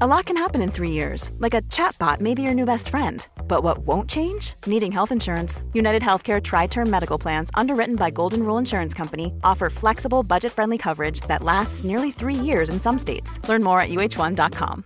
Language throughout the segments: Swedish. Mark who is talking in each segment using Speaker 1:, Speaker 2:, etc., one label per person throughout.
Speaker 1: A lot can happen in three years, like a chatbot may be your new best friend. But what won't change? Needing health insurance. United Healthcare Tri Term Medical Plans, underwritten by Golden Rule Insurance Company, offer flexible, budget friendly coverage that lasts nearly three years in some states. Learn more at uh1.com.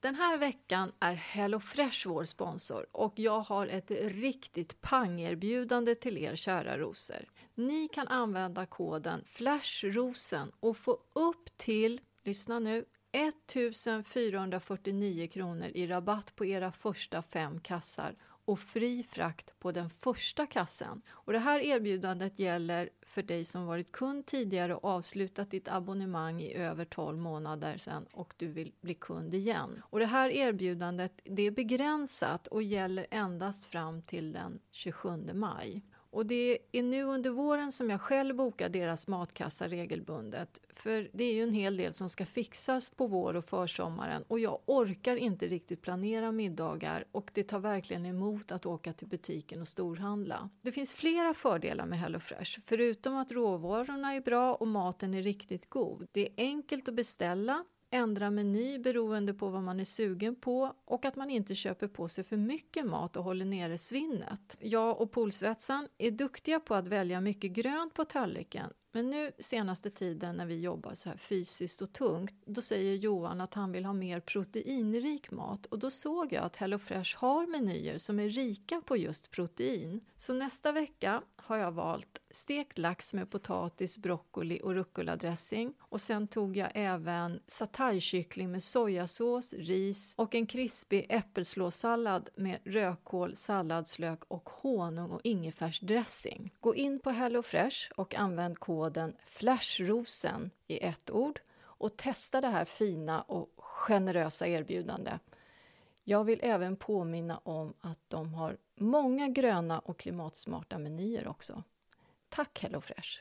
Speaker 2: Den här veckan är HelloFresh vår sponsor och jag har ett riktigt pangerbjudande till er kära rosor. Ni kan använda koden FLASHROSEN och få upp till, lyssna nu, 1449 kronor i rabatt på era första fem kassar och fri frakt på den första kassen. Och det här erbjudandet gäller för dig som varit kund tidigare och avslutat ditt abonnemang i över 12 månader sedan och du vill bli kund igen. Och det här erbjudandet det är begränsat och gäller endast fram till den 27 maj. Och det är nu under våren som jag själv bokar deras matkassa regelbundet. För det är ju en hel del som ska fixas på vår och försommaren och jag orkar inte riktigt planera middagar och det tar verkligen emot att åka till butiken och storhandla. Det finns flera fördelar med HelloFresh, förutom att råvarorna är bra och maten är riktigt god. Det är enkelt att beställa ändra meny beroende på vad man är sugen på och att man inte köper på sig för mycket mat och håller nere svinnet. Jag och Polsvetsan är duktiga på att välja mycket grönt på tallriken men nu senaste tiden när vi jobbar så här fysiskt och tungt, då säger Johan att han vill ha mer proteinrik mat och då såg jag att HelloFresh har menyer som är rika på just protein. Så nästa vecka har jag valt stekt lax med potatis, broccoli och rucola-dressing och sen tog jag även sataykyckling med sojasås, ris och en krispig äppelslåssallad med rödkål, salladslök och honung och ingefärsdressing. Gå in på HelloFresh och använd koden koden FLASHROSEN i ett ord och testa det här fina och generösa erbjudandet. Jag vill även påminna om att de har många gröna och klimatsmarta menyer också. Tack HelloFresh!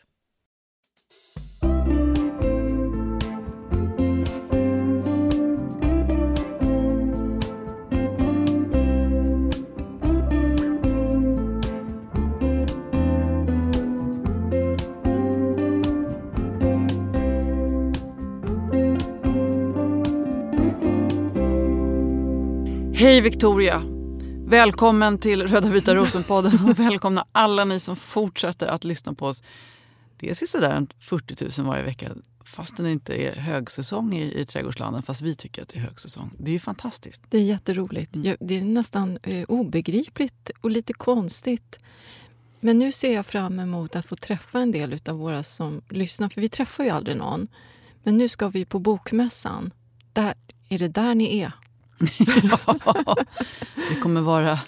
Speaker 3: Hej Victoria! Välkommen till Röda vita rosen-podden och välkomna alla ni som fortsätter att lyssna på oss. Det är sådär 40 000 varje vecka fast det inte är högsäsong i, i trädgårdslandet. Fast vi tycker att det är högsäsong. Det är ju fantastiskt.
Speaker 2: Det är jätteroligt. Mm. Det är nästan eh, obegripligt och lite konstigt. Men nu ser jag fram emot att få träffa en del av våra som lyssnar. För vi träffar ju aldrig någon. Men nu ska vi på Bokmässan. Där, är det där ni är?
Speaker 3: Ja, det kommer vara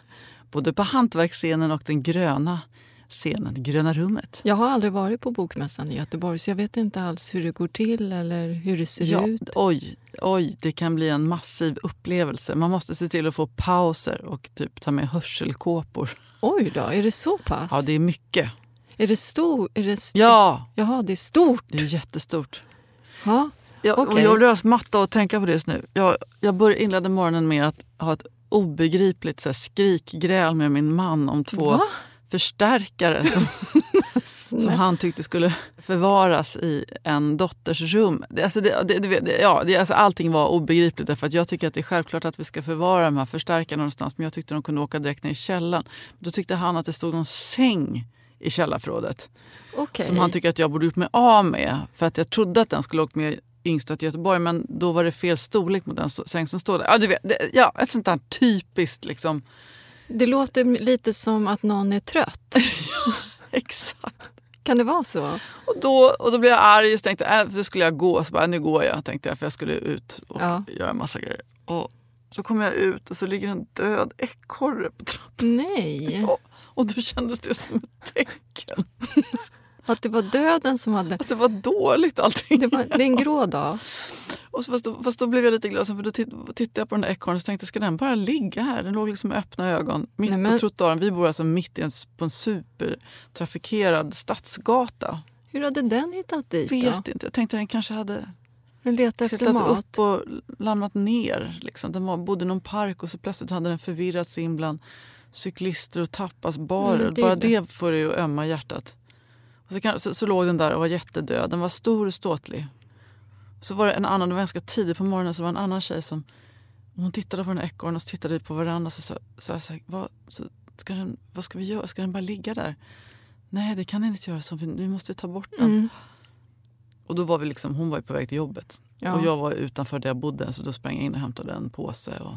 Speaker 3: både på hantverksscenen och den gröna scenen, gröna rummet.
Speaker 2: Jag har aldrig varit på Bokmässan i Göteborg så jag vet inte alls hur det går till eller hur det ser
Speaker 3: ja,
Speaker 2: ut.
Speaker 3: Oj, oj, det kan bli en massiv upplevelse. Man måste se till att få pauser och typ ta med hörselkåpor.
Speaker 2: Oj då, är det så pass?
Speaker 3: Ja, det är mycket.
Speaker 2: Är det stort?
Speaker 3: Ja!
Speaker 2: Jaha, det är stort.
Speaker 3: Det är jättestort.
Speaker 2: Ja.
Speaker 3: Jag,
Speaker 2: okay.
Speaker 3: och jag blir matt av att tänka på det just nu. Jag, jag började inledde morgonen med att ha ett obegripligt så här, skrikgräl med min man om två
Speaker 2: Va?
Speaker 3: förstärkare som, som han tyckte skulle förvaras i en dotters rum. Det, alltså det, det, det, ja, det, alltså allting var obegripligt därför att jag tycker att det är självklart att vi ska förvara de här förstärkarna någonstans men jag tyckte de kunde åka direkt ner i källaren. Då tyckte han att det stod någon säng i källarförrådet.
Speaker 2: Okay.
Speaker 3: Som han tycker att jag borde gjort mig av med för att jag trodde att den skulle åkt med yngsta till Göteborg men då var det fel storlek på den säng som stod där. Ja, du vet, det, ja, ett sånt där typiskt liksom.
Speaker 2: Det låter lite som att någon är trött.
Speaker 3: Exakt.
Speaker 2: Kan det vara så?
Speaker 3: Och då, och då blev jag arg och tänkte äh, då skulle jag gå. Så bara, nu går jag, tänkte jag, för jag skulle ut och ja. göra en massa grejer. Och så kom jag ut och så ligger en död ekorre på trappan.
Speaker 2: Nej!
Speaker 3: Och, och då kändes det som ett tecken.
Speaker 2: Att det var döden som hade...
Speaker 3: Att det var dåligt allting.
Speaker 2: Det, var, det är en grå dag.
Speaker 3: Och så fast, då, fast då blev jag lite glad, för då tittade jag på den där ekorren och tänkte, ska den bara ligga här? Den låg liksom med öppna ögon mitt Nej, men... på trottoaren. Vi bor alltså mitt i en, på en supertrafikerad stadsgata.
Speaker 2: Hur hade den hittat dit
Speaker 3: Vet då? inte. Jag tänkte den kanske hade
Speaker 2: den letade efter mat.
Speaker 3: upp och lämnat ner. Liksom. Den var, bodde i någon park och så plötsligt hade den förvirrats in bland cyklister och tapasbarer. Mm, det Bara det får det ju ömma hjärtat. Och så, kan, så, så, låg den där och var jättedöd. Den var stor och ståtlig. Så var det en annan, det var ganska tidigt på morgonen, så var en annan tjej som hon tittade på den här ekorren och så tittade vi på varandra. Så sa så, så, vad, så, ska den, vad ska vi göra? Ska den bara ligga där? Nej, det kan den inte göra. Så vi, vi måste ta bort den. Mm. Och då var vi liksom, hon var på väg till jobbet. Ja. Och jag var utanför där jag bodde så då sprang jag in och hämtade en påse. Och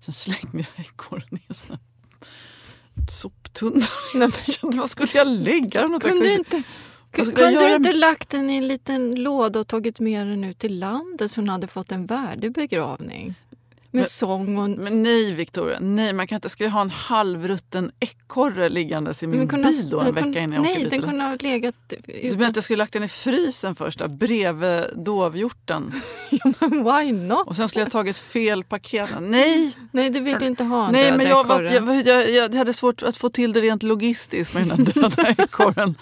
Speaker 3: sen slängde jag ekorren i en sån soptunna. Vad skulle jag lägga den?
Speaker 2: Kunde du inte, kunde du inte lagt den i en liten låda och tagit med den ut till landet så hon hade fått en värdig begravning? Med men, sång och...
Speaker 3: Men nej, Victoria. Nej, man kan inte. Ska jag ha en halvrutten ekorre liggandes i min kunna, bil då en vecka innan jag
Speaker 2: Nej,
Speaker 3: åker dit?
Speaker 2: den kunde ha legat...
Speaker 3: Du menar att jag skulle lagt den i frysen först, då, bredvid dovhjorten?
Speaker 2: ja, men why not?
Speaker 3: Och sen skulle jag tagit fel paket. Nej!
Speaker 2: Nej, du vill inte ha en
Speaker 3: Nej, men jag, var, jag, jag, jag, hade svårt att få till det rent logistiskt med den här döda ekorren.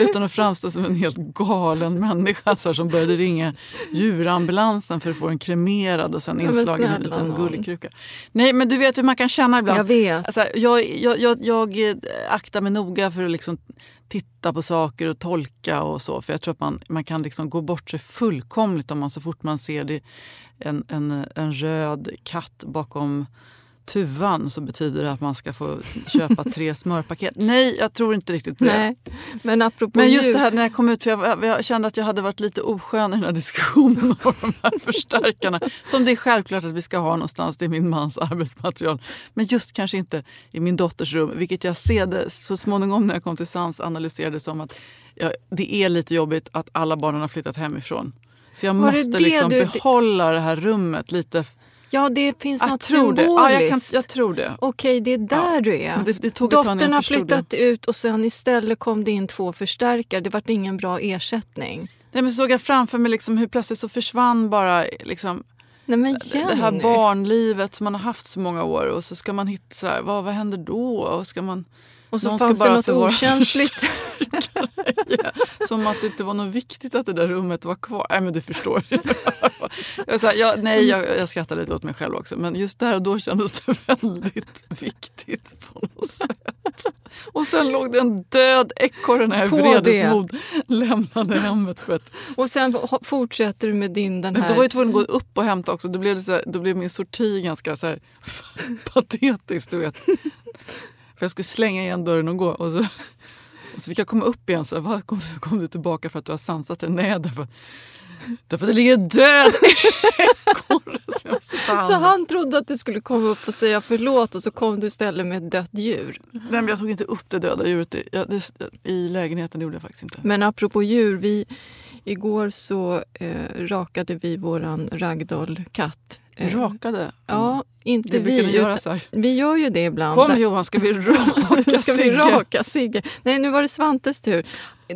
Speaker 3: utan att framstå som en helt galen människa så som började ringa djurambulansen för att få den kremerad och sen inslagen i en liten gullig kruka. Nej, men du vet hur man kan känna ibland.
Speaker 2: Jag vet.
Speaker 3: Alltså, jag, jag, jag, jag eh, aktar mig noga för att liksom titta på saker och tolka och så. För jag tror att man, man kan liksom gå bort sig fullkomligt om man så fort man ser det, en, en, en röd katt bakom tuvan så betyder det att man ska få köpa tre smörpaket. Nej, jag tror inte riktigt på det. Nej,
Speaker 2: men, apropå
Speaker 3: men just det här när jag kom ut, för jag, jag, kände att jag hade varit lite oskön i den här diskussionen om de här förstärkarna. Som det är självklart att vi ska ha någonstans, det är min mans arbetsmaterial. Men just kanske inte i min dotters rum, vilket jag ser det så småningom när jag kom till sans analyserade som att ja, det är lite jobbigt att alla barnen har flyttat hemifrån. Så jag måste det liksom du... behålla det här rummet lite
Speaker 2: Ja, det finns jag något symboliskt.
Speaker 3: Ja, jag, kan, jag tror det.
Speaker 2: Okej, det är där ja. du är. Det, det Dottern har flyttat det. ut och sen istället kom det in två förstärkare. Det vart ingen bra ersättning.
Speaker 3: Nej, men så såg jag framför mig liksom hur plötsligt så försvann bara liksom,
Speaker 2: Nej,
Speaker 3: det här barnlivet som man har haft så många år. Och så ska man hitta, så här, vad, vad händer då? Och ska man
Speaker 2: och så fanns det något okänsligt.
Speaker 3: ja, som att det inte var något viktigt att det där rummet var kvar. Nej men du förstår. jag, sa, ja, nej, jag, jag skrattade lite åt mig själv också. Men just där och då kändes det väldigt viktigt på något sätt. Och sen låg det en död ekorre när jag vredesmod lämnade hemmet. För ett...
Speaker 2: Och sen fortsätter du med din den här...
Speaker 3: Då var jag tvungen att gå upp och hämta också. Då blev, det så här, då blev min sorti ganska så här, patetisk. Du vet. För jag skulle slänga igen dörren och gå. Och så, och så fick jag komma upp igen. Så vad kom, kom du tillbaka för att du har sansat dig? Nej, därför, därför att det ligger en död ekorre
Speaker 2: Så han trodde att du skulle komma upp och säga förlåt och så kom du istället med ett dött djur?
Speaker 3: Nej, men jag tog inte upp det döda djuret i, jag, det, i lägenheten. Det gjorde jag faktiskt inte.
Speaker 2: Men apropå djur. Vi, igår så eh, rakade vi våran ragdoll-katt
Speaker 3: Rakade?
Speaker 2: Ja, inte vi. vi
Speaker 3: göra så här.
Speaker 2: Vi gör ju det ibland.
Speaker 3: Kom Johan, ska vi raka
Speaker 2: ska vi raka Sigge? Nej, nu var det Svantes tur.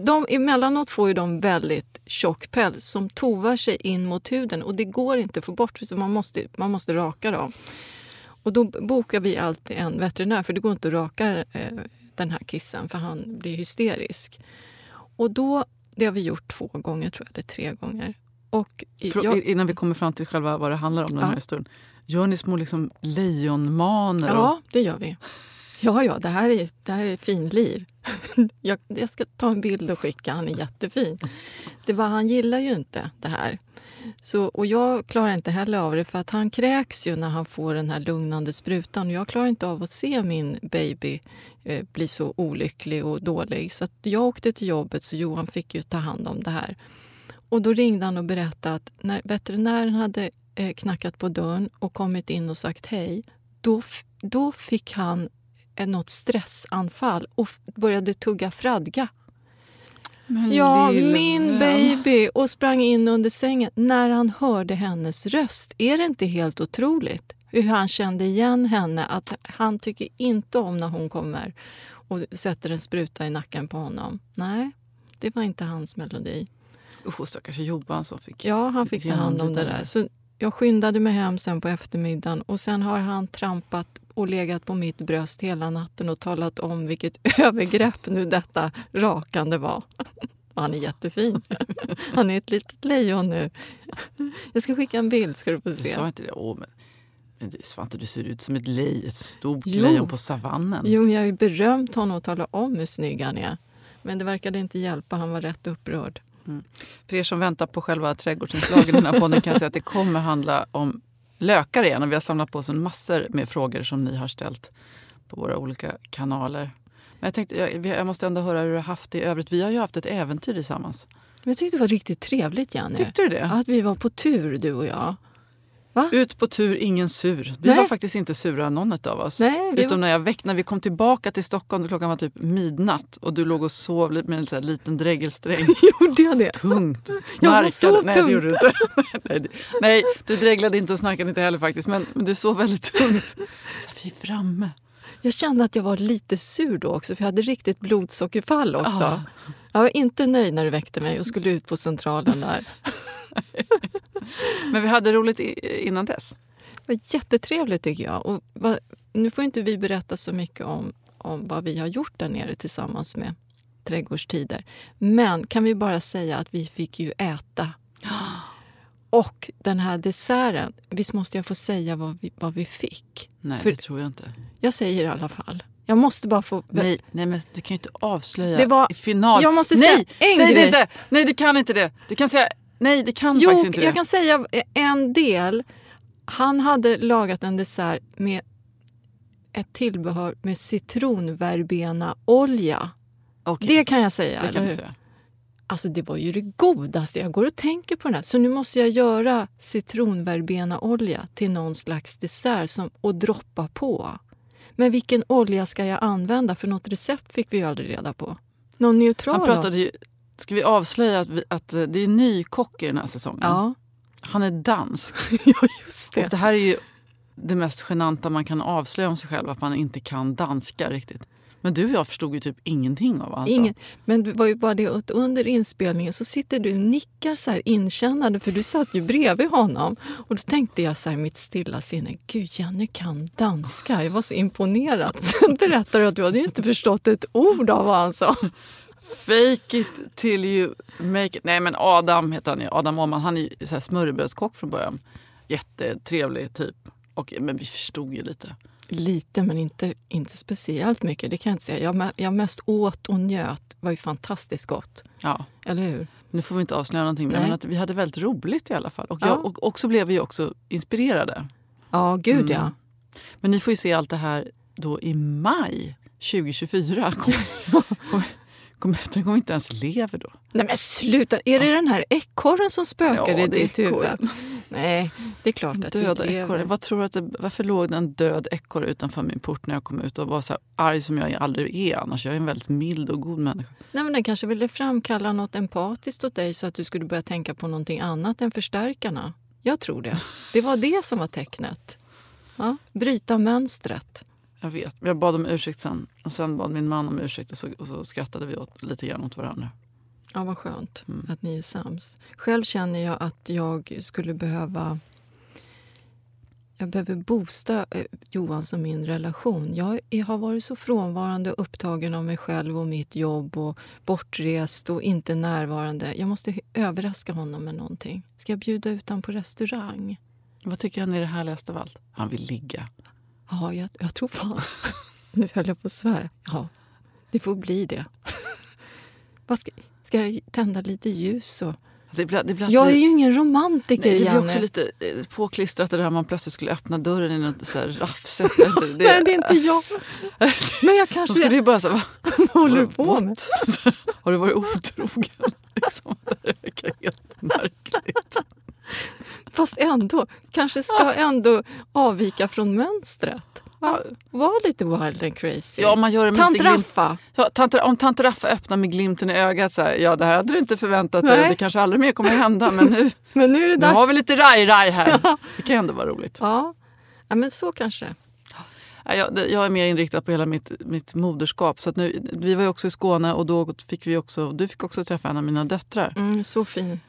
Speaker 2: De, emellanåt får ju de väldigt tjock päls som tovar sig in mot huden och det går inte att få bort, så man måste, man måste raka dem. Och då bokar vi alltid en veterinär, för det går inte att raka eh, den här kissen för han blir hysterisk. Och då, det har vi gjort två gånger, tror jag, eller tre gånger. Och
Speaker 3: jag, Innan vi kommer fram till själva vad det handlar om den här stunden. Gör ni små liksom lejonmaner?
Speaker 2: Ja, det gör vi. Ja, ja, det här är, det här är finlir. Jag, jag ska ta en bild och skicka. Han är jättefin. Det var, han gillar ju inte det här. Så, och jag klarar inte heller av det, för att han kräks ju när han får den här lugnande sprutan. Jag klarar inte av att se min baby eh, bli så olycklig och dålig. Så jag åkte till jobbet, så Johan fick ju ta hand om det här. Och Då ringde han och berättade att när veterinären hade eh, knackat på dörren och kommit in och sagt hej, då, då fick han något stressanfall och började tugga fradga. Men ja, min baby! Och sprang in under sängen när han hörde hennes röst. Är det inte helt otroligt hur han kände igen henne? Att Han tycker inte om när hon kommer och sätter en spruta i nacken på honom. Nej, det var inte hans melodi.
Speaker 3: Usch, stackars Johan som fick
Speaker 2: Ja, han fick ta hand om det där. Så jag skyndade mig hem sen på eftermiddagen och sen har han trampat och legat på mitt bröst hela natten och talat om vilket övergrepp nu detta rakande var. Han är jättefin. Han är ett litet lejon nu. Jag ska skicka en bild ska du få
Speaker 3: Du
Speaker 2: se.
Speaker 3: sa inte det? Åh, men, men du, Svante, du ser ut som ett lej, ett stort
Speaker 2: Jo.
Speaker 3: lejon på savannen.
Speaker 2: Jo, men jag har ju berömt honom och talat om hur snygg han är. Men det verkade inte hjälpa, han var rätt upprörd.
Speaker 3: För er som väntar på själva trädgårdsinslagen i den här podden kan jag säga att det kommer handla om lökar igen. Och vi har samlat på oss en massor med frågor som ni har ställt på våra olika kanaler. Men jag tänkte, jag, jag måste ändå höra hur du har haft det i övrigt. Vi har ju haft ett äventyr tillsammans.
Speaker 2: Jag tyckte det var riktigt trevligt, Jenny.
Speaker 3: Tyckte du det?
Speaker 2: Att vi var på tur, du och jag.
Speaker 3: Ut på tur, ingen sur. Vi
Speaker 2: Nej.
Speaker 3: var faktiskt inte sura någon av oss.
Speaker 2: Nej, vi
Speaker 3: Utom när, jag väck, när vi kom tillbaka till Stockholm, klockan var typ midnatt och du låg och sov med en sån liten dreggelsträng.
Speaker 2: Gjorde jag det?
Speaker 3: Tungt. Snarkade. Nej, det gjorde du inte. Nej, du dreglade inte och snarkade inte heller faktiskt. Men, men du sov väldigt tungt. Så vi är framme.
Speaker 2: Jag kände att jag var lite sur då också, för jag hade riktigt blodsockerfall också.
Speaker 3: Ja.
Speaker 2: Jag var inte nöjd när du väckte mig och skulle ut på centralen där.
Speaker 3: Men vi hade roligt innan dess.
Speaker 2: Det var jättetrevligt tycker jag. Och vad, nu får inte vi berätta så mycket om, om vad vi har gjort där nere tillsammans med Trädgårdstider. Men kan vi bara säga att vi fick ju äta. Och den här desserten, visst måste jag få säga vad vi, vad vi fick?
Speaker 3: Nej,
Speaker 2: För-
Speaker 3: det tror jag inte.
Speaker 2: Jag säger i alla fall. Jag måste bara få...
Speaker 3: Nej, nej, men du kan ju inte avslöja
Speaker 2: Det var-
Speaker 3: final.
Speaker 2: Jag måste
Speaker 3: nej,
Speaker 2: säga en
Speaker 3: säg det
Speaker 2: grej.
Speaker 3: inte! Nej, du kan inte det. Du kan säga nej, det kan
Speaker 2: Jo,
Speaker 3: faktiskt inte
Speaker 2: jag
Speaker 3: det.
Speaker 2: kan säga en del. Han hade lagat en dessert med ett tillbehör med citronverbena-olja.
Speaker 3: Okej,
Speaker 2: Det kan jag säga.
Speaker 3: det
Speaker 2: eller
Speaker 3: kan
Speaker 2: hur?
Speaker 3: säga.
Speaker 2: Alltså det var ju det godaste. Jag går och tänker på den här. Så nu måste jag göra citronverbena-olja till någon slags dessert som, och droppa på. Men vilken olja ska jag använda? För något recept fick vi ju aldrig reda på. Någon neutral?
Speaker 3: Han pratade ju, ska vi avslöja att, vi, att eh, det är ny kock i den här säsongen?
Speaker 2: Ja,
Speaker 3: Han är dansk.
Speaker 2: ja just
Speaker 3: Och det här är ju det mest genanta man kan avslöja om sig själv, att man inte kan danska riktigt. Men du och jag förstod ju typ ingenting av vad han
Speaker 2: Ingen,
Speaker 3: sa.
Speaker 2: men det var ju bara det att under inspelningen så sitter du och nickar så här inkännande för du satt ju bredvid honom. Och då tänkte jag så här mitt stilla sinne, gud Jenny kan danska. Jag var så imponerad. Sen berättade du att du hade ju inte förstått ett ord av vad han sa.
Speaker 3: Fake it till you make it. Nej men Adam heter han ju. Adam Åhman. Han är ju så här smörrebrödskock från början. Jättetrevlig typ. Och, men vi förstod ju lite.
Speaker 2: Lite men inte, inte speciellt mycket, det kan jag inte säga. Jag, jag mest åt och njöt. Det var ju fantastiskt gott.
Speaker 3: Ja.
Speaker 2: Eller hur?
Speaker 3: Nu får vi inte avslöja någonting, men att vi hade väldigt roligt i alla fall. Och,
Speaker 2: Ja.
Speaker 3: jag, och, och så blev vi också inspirerade.
Speaker 2: Ja, gud
Speaker 3: Mm.
Speaker 2: ja.
Speaker 3: Men ni får ju se allt det här då i maj 2024. Den kommer inte ens lever då.
Speaker 2: Nej men sluta! Är det den här ekorren som spökar
Speaker 3: Ja,
Speaker 2: i ditt huvud? Nej, det är klart att
Speaker 3: Döda
Speaker 2: vi lever.
Speaker 3: Vad tror du att det, varför låg det en död ekorre utanför min port när jag kom ut och var så arg som jag aldrig är annars? Jag är en väldigt mild och god människa.
Speaker 2: Nej, men den kanske ville framkalla något empatiskt åt dig så att du skulle börja tänka på någonting annat än förstärkarna. Jag tror det. Det var det som var tecknet. Ja, bryta mönstret.
Speaker 3: Jag vet. Jag bad om ursäkt sen. Och sen bad min man om ursäkt och så, och så skrattade vi åt, lite grann åt varandra.
Speaker 2: Ja, vad skönt
Speaker 3: Mm.
Speaker 2: att ni är sams. Själv känner jag att jag skulle behöva... Jag behöver boosta eh, Johans och min relation. Jag har varit så frånvarande och upptagen av mig själv och mitt jobb och bortrest och inte närvarande. Jag måste överraska honom med någonting. Ska jag bjuda ut honom på restaurang?
Speaker 3: Vad tycker han är det härligaste av allt? Han vill ligga.
Speaker 2: Ja, jag, jag tror fan... Nu höll jag på att svära. Ja, det får bli det. Vad ska, ska jag tända lite ljus? Och...
Speaker 3: Det blir, det blir
Speaker 2: Jag är ju ingen romantiker,
Speaker 3: Nej, det blir
Speaker 2: Janne.
Speaker 3: också lite eh, påklistrat det där man plötsligt skulle öppna dörren i något så här vet inte,
Speaker 2: Nej, det är inte jag. Men jag kanske
Speaker 3: skulle ju bara säga, vad
Speaker 2: håller
Speaker 3: du
Speaker 2: på med.
Speaker 3: Har du varit otrogen? Liksom, det verkar helt märkligt.
Speaker 2: Fast ändå, kanske ska ändå avvika från mönstret. Va? Var lite wild and crazy.
Speaker 3: Ja, man gör det med
Speaker 2: Tant. Raffa.
Speaker 3: Ja, tant, om tant Raffa öppnar med glimten i ögat så här, ja det här hade du inte förväntat dig, det kanske aldrig mer kommer att hända men nu,
Speaker 2: Men nu är det
Speaker 3: nu har vi lite raj-raj här. Det kan ändå vara roligt.
Speaker 2: Ja. ja, men så kanske.
Speaker 3: Jag, jag är mer inriktad på hela mitt, mitt moderskap. Så nu, vi var ju också i Skåne och då fick vi också, du fick också träffa en av mina döttrar.
Speaker 2: Mm, så fin.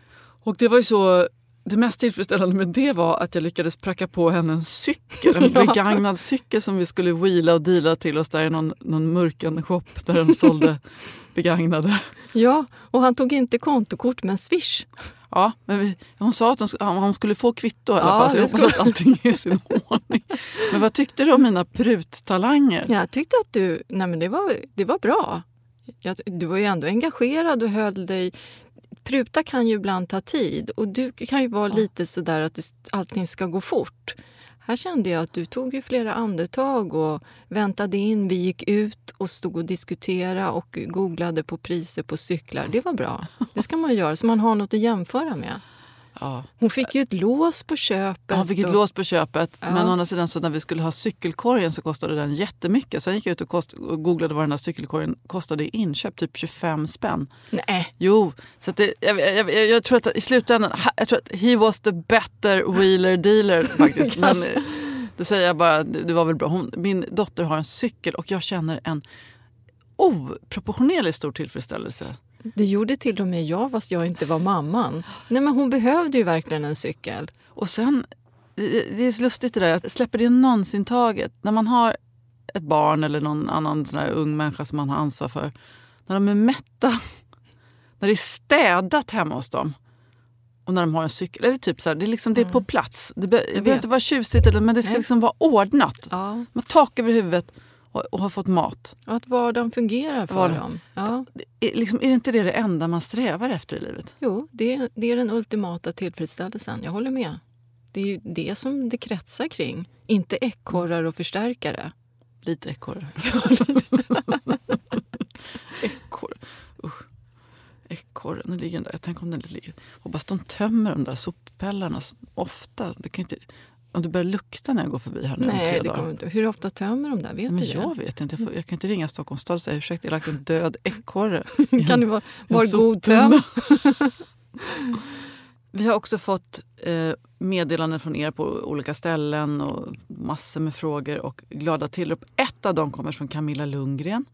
Speaker 3: Och det var ju så det mest tillfredsställande med det var att jag lyckades pracka på henne en cykel, en ja. begagnad cykel som vi skulle wheela och deala till oss där i någon, någon mörken shop där de sålde begagnade.
Speaker 2: Ja, och han tog inte kontokort men swish.
Speaker 3: Ja, men vi, hon sa att hon, hon, skulle få kvitto i alla fall, så jag hoppas att allting är i sin ordning. Men vad tyckte du om mina pruttalanger?
Speaker 2: Jag tyckte att du, nej men det var, det var bra. Jag, du var ju ändå engagerad och höll dig pruta kan ju ibland ta tid och du kan ju vara ja. lite sådär att allting ska gå fort. Här kände jag att du tog ju flera andetag och väntade in. Vi gick ut och stod och diskuterade och googlade på priser på cyklar. Det var bra. Det ska man göra så man har något att jämföra med. Ja. Hon fick ju ett lås på köpet.
Speaker 3: Hon fick ett och... lås på köpet. Ja. Men å andra sidan så när vi skulle ha cykelkorgen så kostade den jättemycket. Sen gick jag ut och, kost... och googlade vad den här cykelkorgen kostade i inköp. Typ 25 spänn.
Speaker 2: Nej.
Speaker 3: Jo. Så det, jag, jag, jag, jag, tror att i slutändan, jag tror att he was the better wheeler dealer faktiskt. Men då säger jag bara, det var väl bra. Hon, min dotter har en cykel och jag känner en oproportionerligt stor tillfredsställelse
Speaker 2: det gjorde till och med jag, fast jag inte var mamman. Nej, men hon behövde ju verkligen en cykel.
Speaker 3: Och sen, det är så lustigt det där, släpper det någonsin taget? När man har ett barn eller någon annan sån ung människa som man har ansvar för. När de är mätta, när det är städat hemma hos dem och när de har en cykel. Eller typ så här, det, är liksom, det är på plats. Det, be, det behöver inte vara tjusigt, men det ska liksom vara ordnat. Ja. Man tak över huvudet och, och har fått mat.
Speaker 2: Och att vardagen fungerar för Var, dem. Ja.
Speaker 3: Är, liksom, är inte det det enda man strävar efter i livet?
Speaker 2: Jo, det, det är den ultimata tillfredsställelsen. Jag håller med. Det är ju det som det kretsar kring. Inte ekorrar och förstärkare.
Speaker 3: Lite ekorre. ekorre. Usch. Ekorren ligger där. Jag tänker om den ligger. Hoppas de tömmer de där soppällarna ofta. Det kan inte, om det börjar lukta när jag går förbi här nu
Speaker 2: Nej, om tre dagar. Inte. Hur ofta tömmer de där? Vet
Speaker 3: men
Speaker 2: du
Speaker 3: jag
Speaker 2: det?
Speaker 3: vet inte. Jag, får, jag, kan inte ringa Stockholms stad och säga ursäkta, jag har lagt en död ekorre.
Speaker 2: kan du vara, var god töm?
Speaker 3: Vi har också fått eh, meddelanden från er på olika ställen och massor med frågor och glada tillrop. Ett av dem kommer från Camilla Lundgren.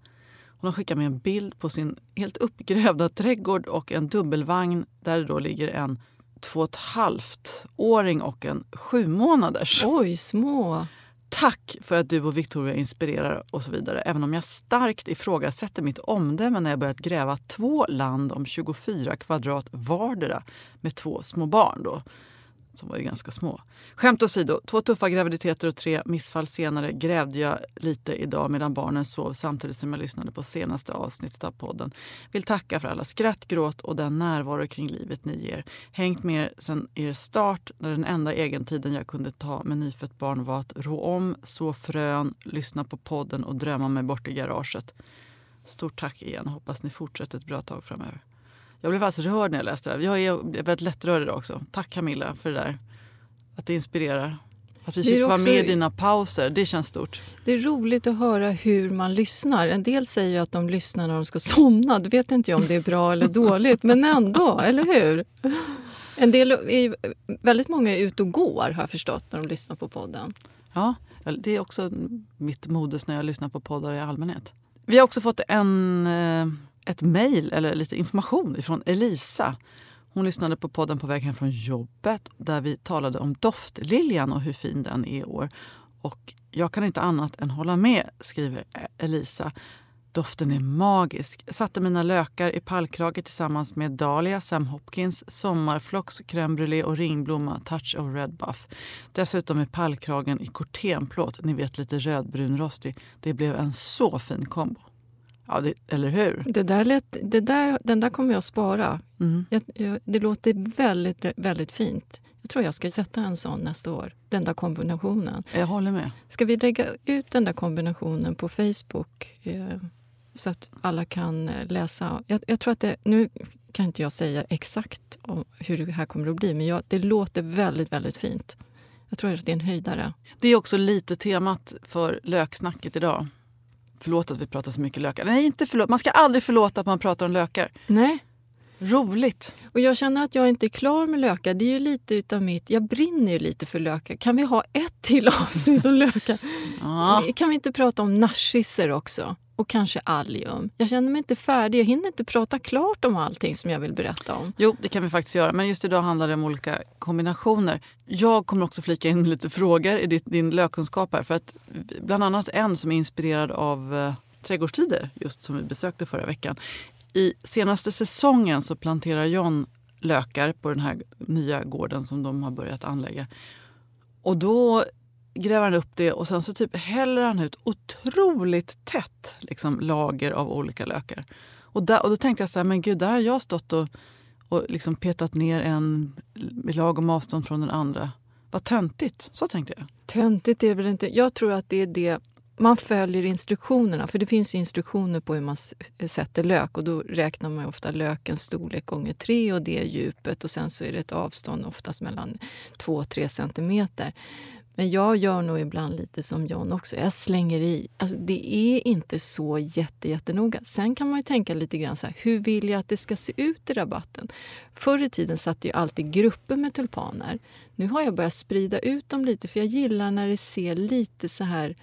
Speaker 3: Hon har skickat mig en bild på sin helt uppgrävda trädgård och en dubbelvagn där det då ligger en två och ett halvt åring och en sju månaders.
Speaker 2: Oj, små.
Speaker 3: Tack för att du och Victoria inspirerar och så vidare. Även om jag starkt ifrågasätter mitt omdöme när jag börjat gräva två land om 24 kvadrat vardera med två små barn. Då som var ju ganska små. Skämt åsido, två tuffa graviditeter och tre missfall senare grävde jag lite idag medan barnen sov samtidigt som jag lyssnade på senaste avsnittet av podden. Vill tacka för alla skratt, gråt och den närvaro kring livet ni ger. Hängt med er sedan er start när den enda egentiden jag kunde ta med nyfött barn var att rå om, så frön, lyssna på podden och drömma mig bort i garaget. Stort tack igen. Hoppas ni fortsätter ett bra tag framöver. Jag blev faktiskt rörd när jag läste det. Jag är väldigt lättrörd idag också. Tack Camilla för det där. Att det inspirerar. Att vi fick också, vara med i dina pauser, det känns stort.
Speaker 2: Det är roligt att höra hur man lyssnar. En del säger att de lyssnar när de ska somna. Det vet inte jag om det är bra eller dåligt, men ändå, eller hur? En del är, väldigt många är ute och går, har jag förstått, när de lyssnar på podden.
Speaker 3: Ja, det är också mitt modus när jag lyssnar på poddar i allmänhet. Vi har också fått en eh, ett mejl eller lite information från Elisa. Hon lyssnade på podden på väg hem från jobbet där vi talade om doftliljan och hur fin den är i år. Och jag kan inte annat än hålla med, skriver Elisa. Doften är magisk. Jag satte mina lökar i pallkrage tillsammans med Dahlia, Sam Hopkins, Sommarflox, crème brûlée och ringblomma, touch of red buff. Dessutom är pallkragen i kortenplåt, ni vet lite rödbrunrostig. Det blev en så fin kombo. Ja, det, eller hur?
Speaker 2: Det där lät, det där, den där kommer jag spara. Mm. Jag, jag, det låter väldigt, väldigt fint. Jag tror jag ska sätta en sån nästa år. Den där kombinationen.
Speaker 3: Jag håller med.
Speaker 2: Ska vi lägga ut den där kombinationen på Facebook eh, så att alla kan eh, läsa? Jag, jag, tror att det, Nu kan inte jag säga exakt om hur det här kommer att bli men jag, det låter väldigt, väldigt fint. Jag tror att det är en höjdare.
Speaker 3: Det är också lite temat för löksnacket idag. Förlåt att vi pratar så mycket lökar. Nej, inte förlåt. Man ska aldrig förlåta att man pratar om lökar.
Speaker 2: Nej.
Speaker 3: Roligt!
Speaker 2: Och jag känner att jag inte är klar med lökar. Det är ju lite utav mitt... Jag brinner ju lite för lökar. Kan vi ha ett till avsnitt om lökar?
Speaker 3: Ja.
Speaker 2: Kan vi inte prata om narcisser också? Och kanske allium. Jag känner mig inte färdig. Jag hinner inte prata klart om allting som jag vill berätta om.
Speaker 3: Jo, det kan vi faktiskt göra. Men just idag handlar det om olika kombinationer. Jag kommer också flika in med lite frågor i din lökkunskap här. För att bland annat en som är inspirerad av eh, trädgårdstider, just som vi besökte förra veckan. I senaste säsongen så planterar John lökar på den här nya gården som de har börjat anlägga. Och då gräver han upp det och sen så typ häller han ut otroligt tätt liksom, lager av olika lökar. Och, där, och då tänkte jag så här, men gud, där har jag stått och, och liksom petat ner en i lagom avstånd från den andra. Vad töntigt, så tänkte jag.
Speaker 2: Töntigt är väl inte... Jag tror att det är det... Man följer instruktionerna, för det finns instruktioner på hur man sätter lök och då räknar man ofta lökens storlek gånger tre och det djupet och sen så är det ett avstånd oftast mellan 2-3 centimeter. Men jag gör nog ibland lite som John också. Jag slänger i. Alltså, det är inte så jätte, jättenoga. Sen kan man ju tänka lite grann så här, hur vill jag att det ska se ut i rabatten? Förr i tiden satt jag alltid grupper med tulpaner. Nu har jag börjat sprida ut dem lite för jag gillar när det ser lite så här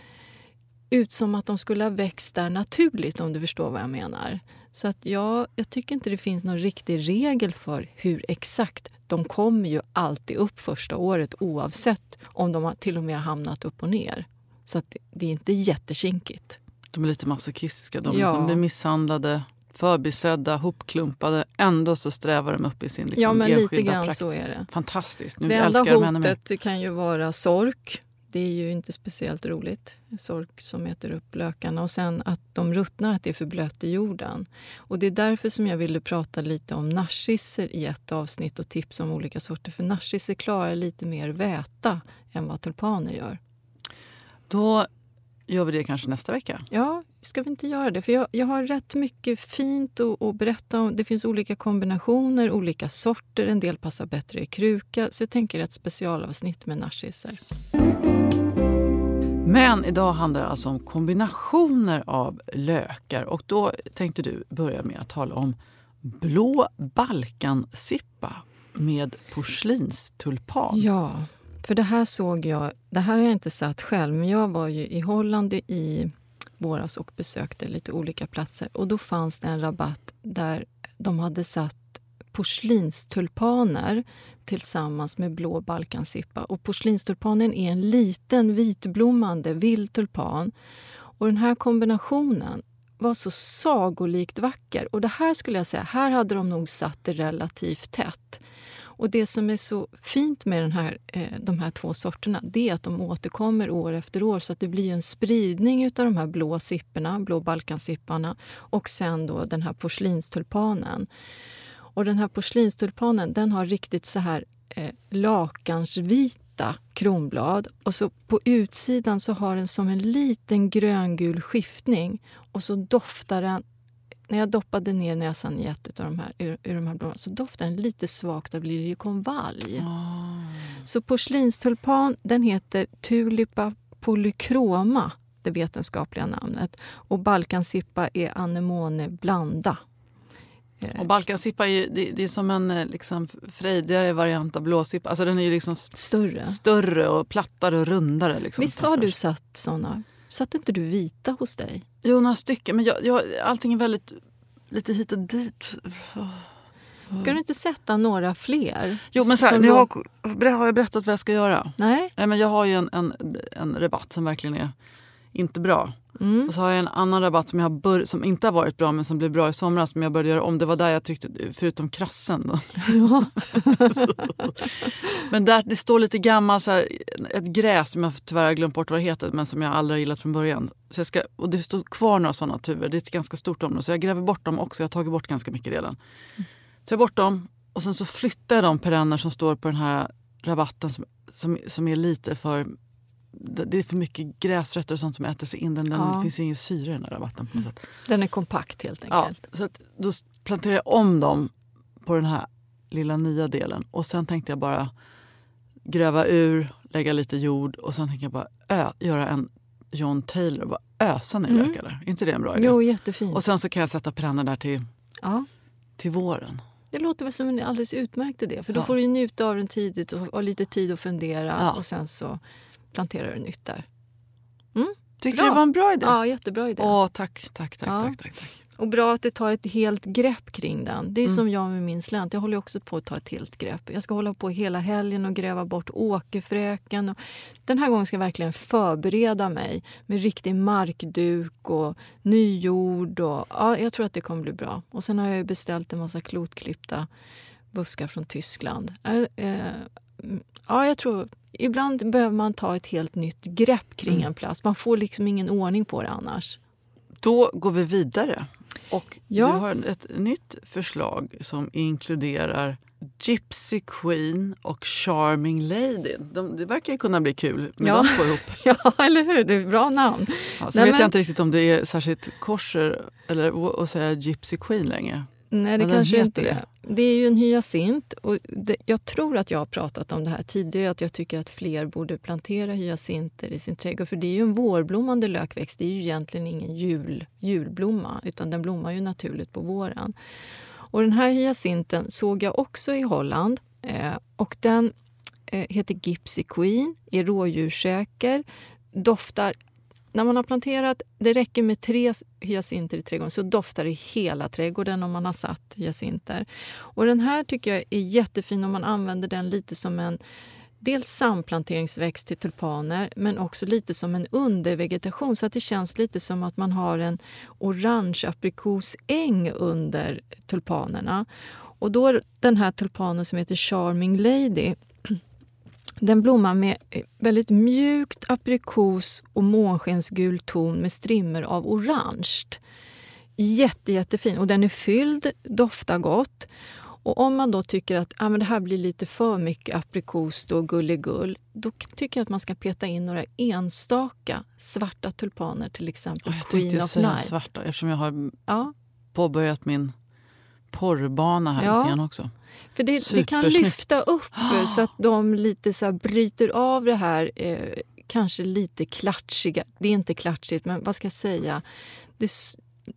Speaker 2: ut som att de skulle ha växt där naturligt om du förstår vad jag menar. Så att jag, jag tycker inte det finns någon riktig regel för hur exakt. De kommer ju alltid upp första året oavsett om de till och med har hamnat upp och ner. Så att det är inte jättekinkigt.
Speaker 3: De är lite masochistiska. De ja. som blir misshandlade, förbisedda, hopklumpade. Ändå så strävar de upp i sin liksom,
Speaker 2: Ja, men lite
Speaker 3: grann
Speaker 2: prakt. så är det.
Speaker 3: Fantastiskt. Nu
Speaker 2: det enda hotet kan ju vara sork det är ju inte speciellt roligt. Sork som äter upp lökarna. Och sen att de ruttnar, att det är för blött i jorden. Och det är därför som jag ville prata lite om narcisser i ett avsnitt och tips om olika sorter. För narcisser klarar lite mer väta än vad tulpaner gör.
Speaker 3: Då gör vi det kanske nästa vecka.
Speaker 2: Ja, ska vi inte göra det? För jag, jag har rätt mycket fint att, att berätta om. Det finns olika kombinationer, olika sorter. En del passar bättre i kruka. Så jag tänker ett specialavsnitt med narcisser.
Speaker 3: Men idag handlar det alltså om kombinationer av lökar. Och då tänkte du börja med att tala om blå balkansippa med porslinstulpan.
Speaker 2: Ja, för det här såg jag, det här har jag inte satt själv, men jag var ju i Holland i våras och besökte lite olika platser. Och då fanns det en rabatt där de hade satt porslinstulpaner tillsammans med blå balkansippa. Och porslinstulpanen är en liten vitblommande vild tulpan. Och den här kombinationen var så sagolikt vacker. Och det här skulle jag säga, här hade de nog satt det relativt tätt. Och det som är så fint med den här, eh, de här två sorterna det är att de återkommer år efter år så att det blir en spridning av de här blå sipporna, blå balkansipparna och sen då den här porslinstulpanen. Och den här porslinstulpanen den har riktigt så här eh, lakansvita kronblad och så på utsidan så har den som en liten gröngul skiftning och så doftar den när jag doppade ner näsan i ett av de här, ur, ur de här blommorna så doftar den lite svagt av liljekonvalj. Oh. Så porslinstulpan den heter Tulipa polychroma, det vetenskapliga namnet. Och balkansippa är anemone blanda.
Speaker 3: Eh, och balkansippa är, det, det, är som en eh, liksom, frejdigare variant av blåsippa. Alltså den är ju liksom
Speaker 2: större.
Speaker 3: större och plattare och rundare. Liksom,
Speaker 2: Visst har du satt såna? Satte inte du vita hos dig?
Speaker 3: Jo, några stycken. Men jag, jag, allting är väldigt lite hit och dit.
Speaker 2: Ska du inte sätta några fler?
Speaker 3: Jo, men så här, jag har, har jag berättat vad jag ska göra?
Speaker 2: Nej.
Speaker 3: Nej men jag har ju en, en, en rabatt som verkligen är inte bra. Mm. Och så har jag en annan rabatt som, jag har bör- som inte har varit bra men som blev bra i somras som jag började göra om. Det var där jag tyckte, förutom krassen. Då. Ja. men där, det står lite gammalt, ett gräs som jag tyvärr har glömt bort vad det heter men som jag aldrig har gillat från början. Så jag ska, och det står kvar några sådana tuvor, det är ett ganska stort område. Så jag gräver bort dem också, jag har tagit bort ganska mycket redan. Mm. Så jag bort dem och sen så flyttar jag de perenner som står på den här rabatten som, som, som är lite för det är för mycket gräsrötter och sånt som äter sig in. Den, ja. Det finns ingen syre i den här rabatten. På något sätt.
Speaker 2: Den är kompakt helt enkelt.
Speaker 3: Ja, så att, då planterar jag om dem på den här lilla nya delen. Och sen tänkte jag bara gräva ur, lägga lite jord och sen tänkte jag bara ö, göra en John Taylor och bara ösa ner mm. lökar där. Är inte det en bra idé?
Speaker 2: Jo, jättefint.
Speaker 3: Och sen så kan jag sätta perenner där till, ja. till våren.
Speaker 2: Det låter väl som en alldeles utmärkt idé. För då
Speaker 3: Ja.
Speaker 2: får du ju njuta av den tidigt och ha lite tid att fundera och sen så planterar du nytt där.
Speaker 3: Tyckte
Speaker 2: Bra.
Speaker 3: du det var en bra idé?
Speaker 2: Ja, jättebra idé.
Speaker 3: Åh, tack, tack, tack,
Speaker 2: Ja.
Speaker 3: tack, tack, tack.
Speaker 2: Och bra att du tar ett helt grepp kring den. Det är
Speaker 3: Mm.
Speaker 2: som jag med min slänt. Jag håller också på att ta ett helt grepp. Jag ska hålla på hela helgen och gräva bort åkerfräken. Och den här gången ska jag verkligen förbereda mig med riktig markduk och ny jord. Och, ja, jag tror att det kommer bli bra. Och sen har jag beställt en massa klotklippta buskar från Tyskland. Äh, eh, ja, jag tror... Ibland behöver man ta ett helt nytt grepp kring
Speaker 3: Mm.
Speaker 2: en plats. Man får liksom ingen ordning på det annars.
Speaker 3: Då går vi vidare. Och
Speaker 2: Ja.
Speaker 3: Du har ett nytt förslag som inkluderar Gypsy Queen och Charming Lady. De, det verkar ju kunna bli kul med
Speaker 2: Ja.
Speaker 3: de två ihop.
Speaker 2: Ja, eller hur? Det är ett bra namn.
Speaker 3: Ja, så
Speaker 2: Nej,
Speaker 3: vet
Speaker 2: men-
Speaker 3: jag inte riktigt om det är särskilt korser eller att säga Gypsy Queen längre.
Speaker 2: Nej, det kanske inte
Speaker 3: det.
Speaker 2: är. Det är ju en hyacint. Och det, jag tror att jag har pratat om det här tidigare, att jag tycker att fler borde plantera hyacinter i sin trädgård. För det är ju en vårblommande lökväxt. Det är ju egentligen ingen jul, julblomma, utan den blommar ju naturligt på våren. Och den här hyacinten såg jag också i Holland. Eh, och den eh, heter Gypsy Queen, är rådjurssäker, doftar när man har planterat, det räcker med tre hyacinter i trädgården så doftar det hela trädgården om man har satt hyacinter. Och den här tycker jag är jättefin om man använder den lite som en dels samplanteringsväxt till tulpaner men också lite som en undervegetation så att det känns lite som att man har en orange aprikosäng under tulpanerna. Och då den här tulpanen som heter Charming Lady den blommar med eh, väldigt mjukt aprikos och månskensgul ton med strimmer av orange. Jätte, jättefin. Och den är fylld, doftar gott. Och om man då tycker att ah, men det här blir lite för mycket aprikos och gulligull då tycker jag att man ska peta in några enstaka svarta tulpaner, till exempel
Speaker 3: Jag tänkte
Speaker 2: Queen of Night.
Speaker 3: svarta eftersom jag har
Speaker 2: Ja,
Speaker 3: påbörjat min porrbana här
Speaker 2: Ja.
Speaker 3: lite grann också.
Speaker 2: För det, det kan lyfta upp eh, så att de lite så bryter av det här eh, kanske lite klatschiga. Det är inte klatschigt, men vad ska jag säga? Det,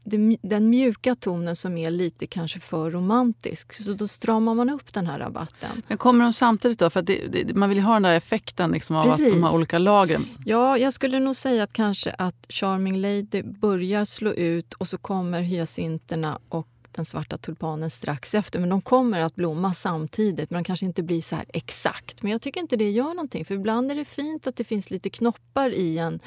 Speaker 2: det, den mjuka tonen som är lite kanske för romantisk. Så då stramar man upp den här rabatten.
Speaker 3: Men kommer de samtidigt då? För att det, man vill ju ha den där effekten liksom av att de har olika lagren.
Speaker 2: Ja, jag skulle nog säga att kanske att Charming Lady börjar slå ut och så kommer hyacinterna och den svarta tulpanen strax efter. Men de kommer att blomma samtidigt, men de kanske inte blir så här exakt. Men jag tycker inte det gör någonting, för ibland är det fint att det finns lite knoppar i en,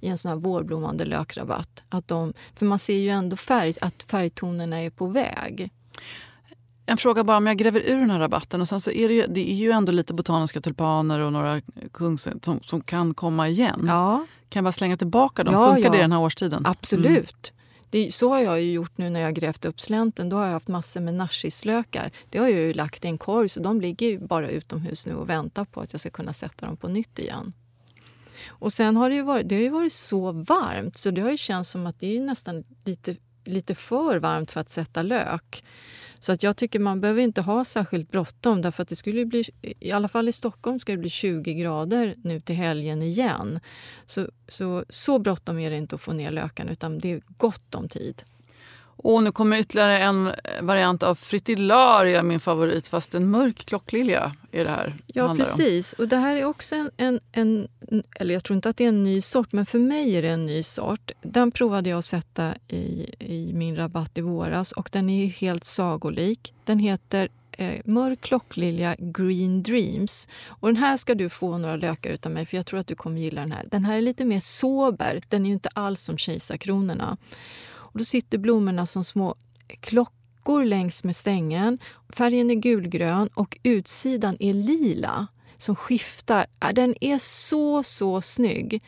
Speaker 2: i en sån här vårblommande lökrabatt. Att de, för man ser ju ändå färg, att färgtonerna är på väg.
Speaker 3: En fråga bara om jag gräver ur den här rabatten. Och sen så är det, ju, det är ju ändå lite botaniska tulpaner och några kungs som, som kan komma igen.
Speaker 2: Ja,
Speaker 3: Kan jag bara slänga tillbaka dem?
Speaker 2: Ja,
Speaker 3: Funkar det
Speaker 2: ja.
Speaker 3: den här årstiden?
Speaker 2: Absolut. Det, så har jag ju gjort nu när jag grävt upp slänten. Då har jag haft massor med narcisslökar. Det har jag ju lagt i en korg så de ligger ju bara utomhus nu och väntar på att jag ska kunna sätta dem på nytt igen. Och sen har det ju varit, det har ju varit så varmt så det har ju känts som att det är nästan lite, lite för varmt för att sätta lök. Så att jag tycker man behöver inte ha särskilt bråttom därför att det skulle bli, i alla fall i Stockholm ska det bli 20 grader nu till helgen igen. Så, så, så bråttom är det inte att få ner lökarna utan det är gott om tid.
Speaker 3: Och nu kommer ytterligare en variant av fritillaria, min favorit. Fast en mörk klocklilja är det här
Speaker 2: Ja,
Speaker 3: handlar om.
Speaker 2: precis. Och det här är också en, en, en... Eller jag tror inte att det är en ny sort, men för mig är det en ny sort. Den provade jag att sätta i, i min rabatt i våras och den är helt sagolik. Den heter eh, Mörk klocklilja Green Dreams. Och den här ska du få några lökar utav mig för jag tror att du kommer gilla den här. Den här är lite mer sober. Den är inte alls som kejsarkronorna. Då sitter blommorna som små klockor längs med stängen. Färgen är gulgrön och utsidan är lila som skiftar. Äh, den är så, så snygg.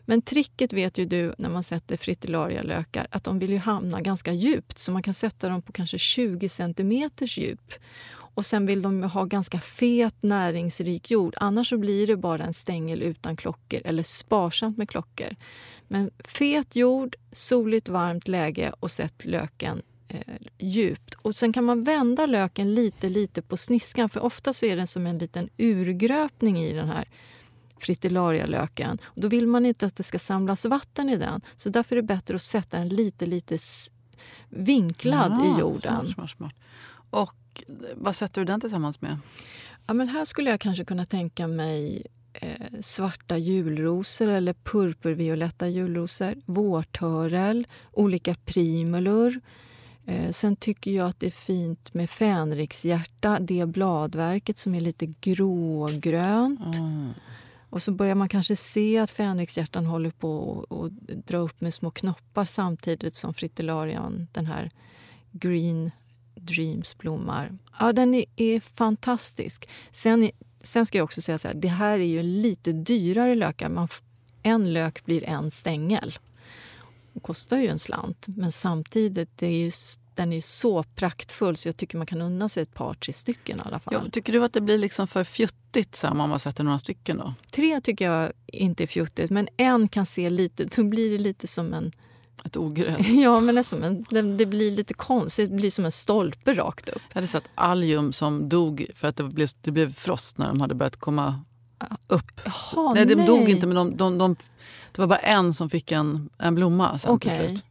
Speaker 2: Men tricket vet ju du när man sätter fritillaria-lökar att de vill ju hamna ganska djupt så man kan sätta dem på kanske 20 centimeters djup. Och sen vill de ha ganska fet näringsrik jord. Annars så blir det bara en stängel utan klockor eller sparsamt med klockor. Men fet jord, soligt varmt läge och sätt löken eh, djupt. Och sen kan man vända löken lite, lite på sniskan för ofta så är den som en liten urgröpning i den här fritillaria-löken. Och Då vill man inte att det ska samlas vatten i den. Så därför är det bättre att sätta den lite, lite vinklad
Speaker 3: Ah,
Speaker 2: i jorden.
Speaker 3: Smart, smart, smart. Och Och vad sätter du den tillsammans med?
Speaker 2: Ja, men här skulle jag kanske kunna tänka mig eh, svarta julrosor eller purpurvioletta julrosor, vårtörel, olika primulor. Eh, sen tycker jag att det är fint med fänrikshjärta, det bladverket som är lite grågrönt.
Speaker 3: Mm.
Speaker 2: Och så börjar man kanske se att fänrikshjärtan håller på att dra upp med små knoppar samtidigt som fritillarian, den här green dreams, blommar. Ja, den är, är fantastisk. Sen, sen ska jag också säga så här, det här är ju lite dyrare lökar. Man, en lök blir en stängel. Det kostar ju en slant, men samtidigt det är ju, den är så praktfull så jag tycker man kan unna sig ett par, tre stycken i alla fall.
Speaker 3: Ja, tycker du att det blir liksom för fjuttigt så här, om man sätter några stycken då?
Speaker 2: Tre tycker jag inte är fjuttigt, men en kan se lite, då blir det lite som en
Speaker 3: ett ogräs?
Speaker 2: Ja, men det, som en, det, blir lite konstigt. Det blir som en stolpe rakt upp.
Speaker 3: Jag hade sett allium som dog för att det blev, det blev frost när de hade börjat komma upp.
Speaker 2: Jaha,
Speaker 3: nej, de
Speaker 2: nej.
Speaker 3: dog inte, men de, de, de, det var bara en som fick en, en blomma sen
Speaker 2: Okej.
Speaker 3: till slut.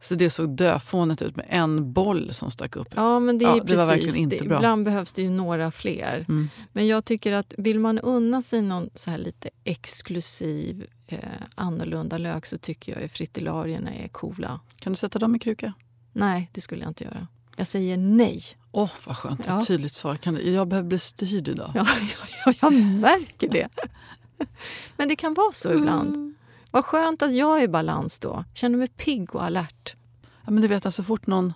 Speaker 3: Så det såg döfånigt ut med en boll som stack upp.
Speaker 2: Ja, men det är
Speaker 3: Ja,
Speaker 2: ju
Speaker 3: det var
Speaker 2: precis.
Speaker 3: verkligen inte
Speaker 2: det,
Speaker 3: bra.
Speaker 2: Ibland behövs det ju några fler.
Speaker 3: Mm.
Speaker 2: Men jag tycker att vill man unna sig någon så här lite exklusiv, eh, annorlunda lök så tycker jag att fritillarierna är coola.
Speaker 3: Kan du sätta dem i kruka?
Speaker 2: Nej, det skulle jag inte göra. Jag säger nej.
Speaker 3: Åh, vad skönt.
Speaker 2: Ja.
Speaker 3: Ett tydligt svar. Kan du, jag behöver bli styrd idag.
Speaker 2: Ja, ja, ja, jag märker det. Men det kan vara så ibland. Vad skönt att jag är i balans då. Känner mig pigg och alert.
Speaker 3: Ja, men du vet, att så fort någon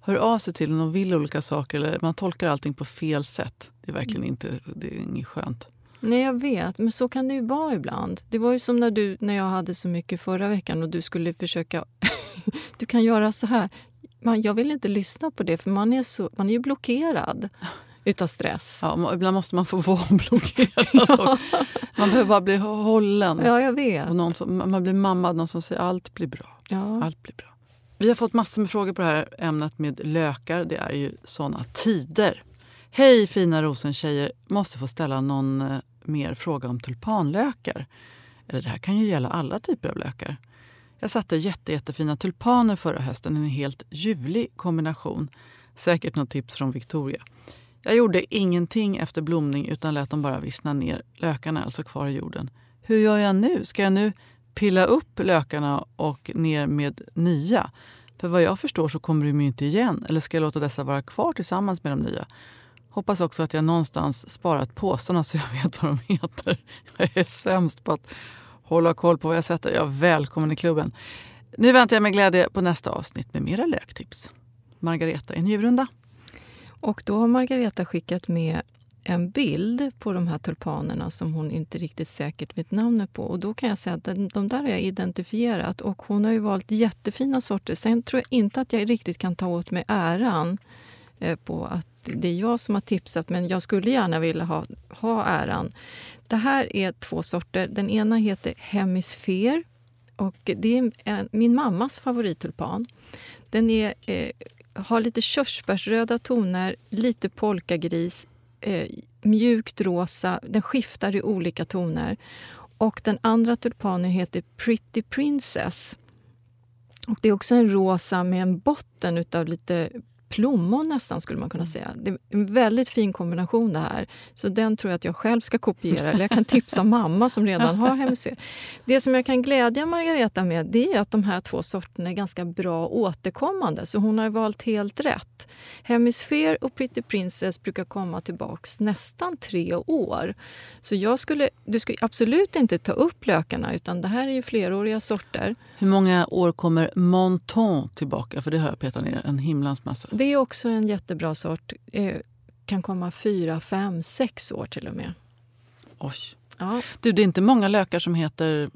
Speaker 3: hör av sig till en och vill olika saker eller man tolkar allting på fel sätt. Det är verkligen
Speaker 2: Mm.
Speaker 3: inte, det är inget skönt.
Speaker 2: Nej, jag vet. Men så kan det ju vara ibland. Det var ju som när, du, när jag hade så mycket förra veckan och du skulle försöka... du kan göra så här. Man, jag vill inte lyssna på det, för man är, så, man är ju blockerad utav stress.
Speaker 3: Ja, ibland måste man få vara blockerad. Man behöver bara bli hållen.
Speaker 2: Ja, jag vet.
Speaker 3: Och någon som, man blir mammad, någon som säger allt blir bra.
Speaker 2: Ja.
Speaker 3: Allt blir bra. Vi har fått massor med frågor på det här ämnet med lökar. Det är ju såna tider. Hej fina rosentjejer! Måste få ställa någon eh, mer fråga om tulpanlökar. Eller det här kan ju gälla alla typer av lökar. Jag satte jätte, jättefina tulpaner förra hösten. En helt ljuvlig kombination. Säkert något tips från Victoria. Jag gjorde ingenting efter blomning utan lät dem bara vissna ner. Lökarna är alltså kvar i jorden. Hur gör jag nu? Ska jag nu pilla upp lökarna och ner med nya? För vad jag förstår så kommer de ju inte igen. Eller ska jag låta dessa vara kvar tillsammans med de nya? Hoppas också att jag någonstans sparat påsarna så jag vet vad de heter. Jag är sämst på att hålla koll på vad jag sätter. Jag är välkommen i klubben. Nu väntar jag med glädje på nästa avsnitt med mera löktips. Margareta i Njurunda.
Speaker 2: Och då har Margareta skickat med en bild på de här tulpanerna som hon inte riktigt säkert vet namnet på. Och då kan jag säga att de där har jag identifierat och hon har ju valt jättefina sorter. Sen tror jag inte att jag riktigt kan ta åt mig äran eh, på att det är jag som har tipsat, men jag skulle gärna vilja ha, ha äran. Det här är två sorter. Den ena heter Hemisfer och det är en, min mammas favorittulpan. Den är, eh, har lite körsbärsröda toner, lite polkagris, eh, mjukt rosa. Den skiftar i olika toner. Och den andra tulpanen heter Pretty Princess. Och det är också en rosa med en botten utav lite plommon nästan skulle man kunna säga. Det är en väldigt fin kombination det här. Så den tror jag att jag själv ska kopiera. Eller jag kan tipsa mamma som redan har hemisfer. Det som jag kan glädja Margareta med det är att de här två sorterna är ganska bra återkommande. Så hon har valt helt rätt. Hemisfer och Pretty Princess brukar komma tillbaks nästan tre år. Så jag skulle, du skulle absolut inte ta upp lökarna utan det här är ju fleråriga sorter.
Speaker 3: Hur många år kommer Monton tillbaka? För det har jag petat ner en himlans massa.
Speaker 2: Det är också en jättebra sort. Eh, kan komma fyra, fem, sex år till och med.
Speaker 3: Oj.
Speaker 2: Ja,
Speaker 3: Du, det är inte många lökar som heter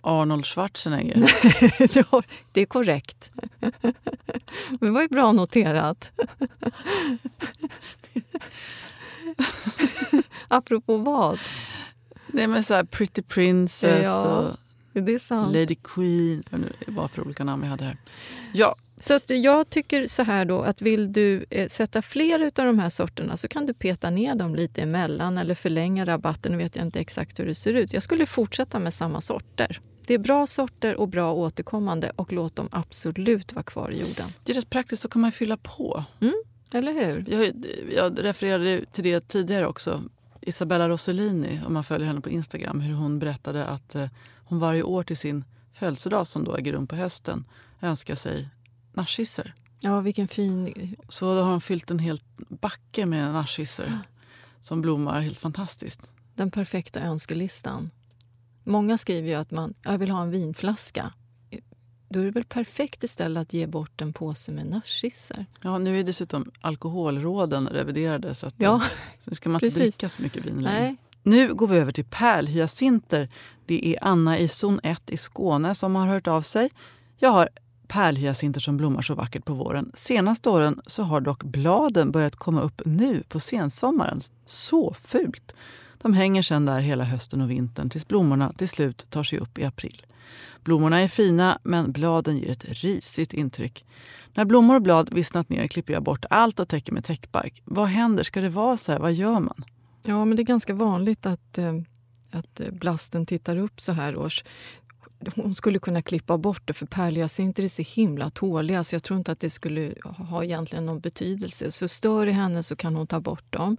Speaker 3: Arnold Schwarzenegger.
Speaker 2: det är korrekt. Det var ju bra noterat. Apropå vad?
Speaker 3: Nej, men så här Pretty Princess
Speaker 2: Ja,
Speaker 3: och
Speaker 2: Det är sant.
Speaker 3: Lady Queen. Vad för olika namn vi hade här. Ja,
Speaker 2: Så att jag tycker så här då att vill du eh, sätta fler av de här sorterna så kan du peta ner dem lite emellan eller förlänga rabatten. Nu vet jag inte exakt hur det ser ut. Jag skulle fortsätta med samma sorter. Det är bra sorter och bra återkommande och låt dem absolut vara kvar i jorden.
Speaker 3: det är rätt praktiskt. Då kan man fylla på.
Speaker 2: Mm. Eller hur?
Speaker 3: Jag, jag refererade till det tidigare också. Isabella Rossellini, om man följer henne på Instagram, hur hon berättade att eh, hon varje år till sin födelsedag som då äger rum på hösten önskar sig narcisser.
Speaker 2: Ja, vilken fin...
Speaker 3: Så då har hon fyllt en hel backe med narcisser som blommar helt fantastiskt.
Speaker 2: Den perfekta önskelistan. Många skriver ju att man jag vill ha en vinflaska. Då är det väl perfekt istället att ge bort en påse med narcisser.
Speaker 3: Ja, nu är dessutom alkoholråden reviderade så, att,
Speaker 2: Ja,
Speaker 3: så ska man inte dricka så mycket vin längre.
Speaker 2: nej.
Speaker 3: Nu går vi över till pärlhyacinter. Det är Anna i zon 1 i Skåne som har hört av sig. Jag har pärlhyacinter som blommar så vackert på våren. Senaste åren så har dock bladen börjat komma upp nu på sensommaren. Så fult! De hänger sedan där hela hösten och vintern tills blommorna till slut tar sig upp i april. Blommorna är fina, men bladen ger ett risigt intryck. När blommor och blad vissnat ner klipper jag bort allt och täcker med täckbark. Vad händer? Ska det vara så här? Vad gör man?
Speaker 2: Ja, men det är ganska vanligt att, eh, att eh, blasten tittar upp så här års. Hon skulle kunna klippa bort det, för pärlhyacinter är så himla tåliga så jag tror inte att det skulle ha egentligen någon betydelse. Så stör det henne så kan hon ta bort dem.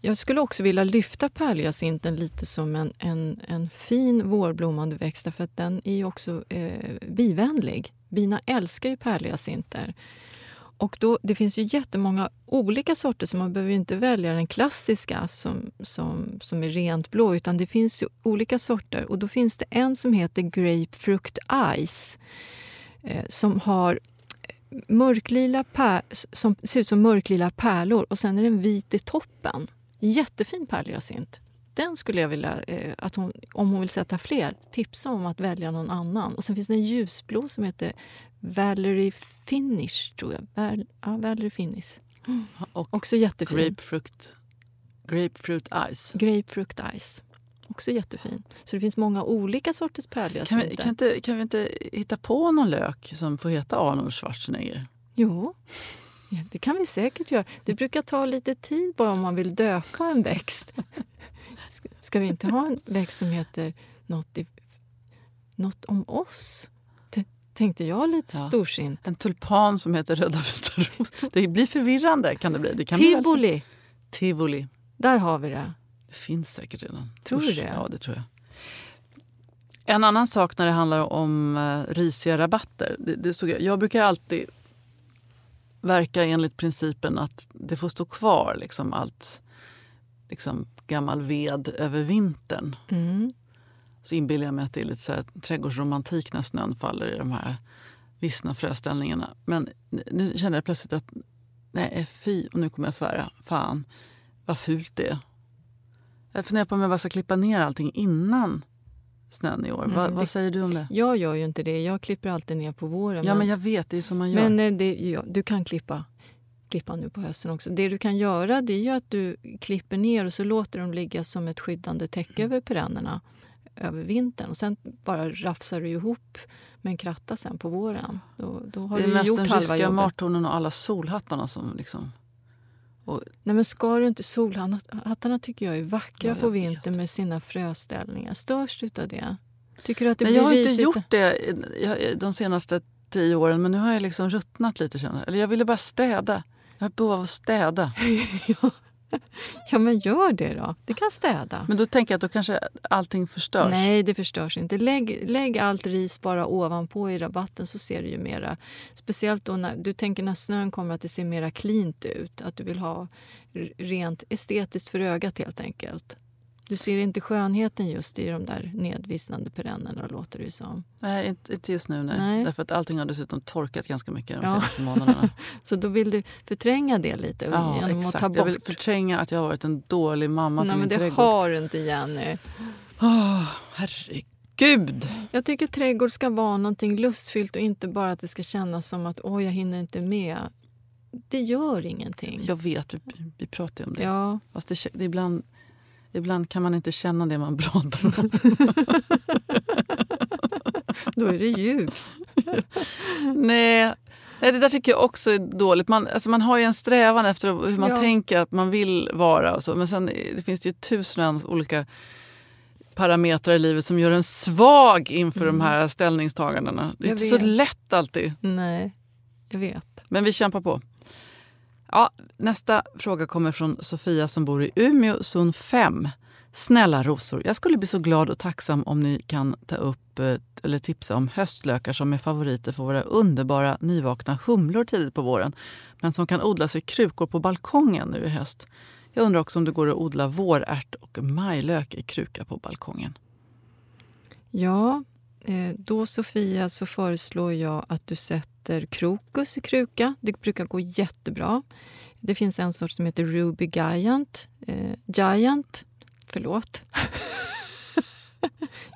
Speaker 2: Jag skulle också vilja lyfta pärlhyacinten lite som en, en, en fin vårblommande växt därför att den är ju också eh, bivänlig. Bina älskar ju pärlhyacinter. Och då, det finns ju jättemånga olika sorter, så man behöver ju inte välja den klassiska som, som, som är rent blå, utan det finns ju olika sorter. Och då finns det en som heter Grapefruit Ice eh, som har eh, mörklila pär, som ser ut som mörklila pärlor och sen är den vit i toppen. Jättefin pärlhyacint. Den skulle jag vilja, eh, att hon, om hon vill sätta fler, tipsa om att välja någon annan. Och sen finns det en ljusblå som heter Valerie Finish, tror jag. Val, ja, Valerie Finish.
Speaker 3: Och
Speaker 2: Också jättefin.
Speaker 3: grapefrukt, grapefruit ice.
Speaker 2: Grapefruit Ice. Också jättefin. Så det finns många olika sorters
Speaker 3: Kan
Speaker 2: pärlhyacinter.
Speaker 3: kan, inte, kan vi inte hitta på någon lök som får heta Arnold Schwarzenegger?
Speaker 2: Jo, ja, det kan vi säkert göra. Det brukar ta lite tid bara om man vill döpa en växt. Ska- Ska vi inte ha en växt som heter något, i, något om oss? Tänkte jag lite
Speaker 3: Ja.
Speaker 2: storsint.
Speaker 3: En tulpan som heter Röda vita ros. Det blir förvirrande. kan det bli. Det kan bli
Speaker 2: Tivoli,
Speaker 3: Tivoli.
Speaker 2: där har vi det.
Speaker 3: Det finns säkert redan.
Speaker 2: Tror du det?
Speaker 3: Ja, det tror jag. En annan sak när det handlar om uh, risiga rabatter. Det, det stod, jag brukar alltid verka enligt principen att det får stå kvar liksom allt liksom, gammal ved över vintern.
Speaker 2: Mm.
Speaker 3: Så inbillar jag mig att det är lite så här trädgårdsromantik när snön faller i de här vissna fröställningarna. Men nu känner jag plötsligt att nej, fy, och nu kommer jag svära. Fan, vad fult det är. Jag funderar på om jag bara ska klippa ner allting innan snön i år.
Speaker 2: Mm,
Speaker 3: vad,
Speaker 2: det-
Speaker 3: vad säger du om det?
Speaker 2: Jag gör ju inte det. Jag klipper alltid ner på våren.
Speaker 3: Ja, men jag vet, det är så man gör.
Speaker 2: Men eh, det, ja, du kan klippa, klippa nu på hösten också. Det du kan göra det är att du klipper ner och så låter dem ligga som ett skyddande täcke
Speaker 3: Mm.
Speaker 2: över perennerna över vintern. Och sen bara rafsar du ihop med en kratta sen på våren. Då, då har
Speaker 3: det är
Speaker 2: du
Speaker 3: mest
Speaker 2: gjort
Speaker 3: den ryska martornen och alla solhattarna som liksom...
Speaker 2: Nej men ska du inte solhattarna tycker jag är vackra
Speaker 3: Ja, jag
Speaker 2: på
Speaker 3: vet.
Speaker 2: vintern med sina fröställningar. Störs du av det? Tycker du att det
Speaker 3: Nej,
Speaker 2: blir
Speaker 3: jag har inte
Speaker 2: risigt?
Speaker 3: gjort det de senaste tio åren men nu har jag liksom ruttnat lite. Känner. Eller jag ville bara städa. Jag har behov av att städa.
Speaker 2: Ja men gör det då. Du kan städa.
Speaker 3: Men då tänker jag att då kanske allting förstörs.
Speaker 2: Nej, det förstörs inte. Lägg, lägg allt ris bara ovanpå i rabatten så ser det ju mera... Speciellt då när du tänker när snön kommer att det ser mera cleant ut. Att du vill ha rent estetiskt för ögat helt enkelt. Du ser inte skönheten just i de där nedvissnande perennerna låter det ju som.
Speaker 3: Nej, inte, inte just nu. Nej.
Speaker 2: Nej.
Speaker 3: Därför att allting har dessutom torkat ganska mycket de
Speaker 2: Ja.
Speaker 3: senaste månaderna.
Speaker 2: Så då vill du förtränga det lite
Speaker 3: ja,
Speaker 2: genom
Speaker 3: exakt.
Speaker 2: att ta bort.
Speaker 3: Jag vill förtränga att jag har varit en dålig mamma
Speaker 2: Nej,
Speaker 3: till
Speaker 2: men
Speaker 3: min
Speaker 2: det
Speaker 3: trädgård.
Speaker 2: har du inte Jenny.
Speaker 3: Åh, herregud!
Speaker 2: Jag tycker trädgård ska vara någonting lustfyllt och inte bara att det ska kännas som att oj, jag hinner inte med. Det gör ingenting.
Speaker 3: Jag vet, vi, vi pratar ju om det.
Speaker 2: Ja,
Speaker 3: Fast det, det ibland, ibland kan man inte känna det man pratar om.
Speaker 2: då är det ljug.
Speaker 3: Nej, nej, det där tycker jag också är dåligt. Man, alltså man har ju en strävan efter hur man
Speaker 2: Ja.
Speaker 3: tänker att man vill vara. Och så. Men sen det finns det ju tusen olika parametrar i livet som gör en svag inför de här ställningstagandena. Det är
Speaker 2: Mm. Jag
Speaker 3: inte så
Speaker 2: vet.
Speaker 3: lätt alltid.
Speaker 2: Nej, jag vet.
Speaker 3: Men vi kämpar på. Ja, nästa fråga kommer från Sofia som bor i Umeå, zon 5. Snälla rosor, jag skulle bli så glad och tacksam om ni kan ta upp eh, eller tipsa om höstlökar som är favoriter för våra underbara nyvakna humlor tidigt på våren men som kan odlas i krukor på balkongen nu i höst. Jag undrar också om det går att odla vårärt och majlök i kruka på balkongen.
Speaker 2: Ja, då Sofia så föreslår jag att du sätter krokus i kruka. Det brukar gå jättebra. Det finns en sort som heter Ruby Giant. Eh, Giant, förlåt.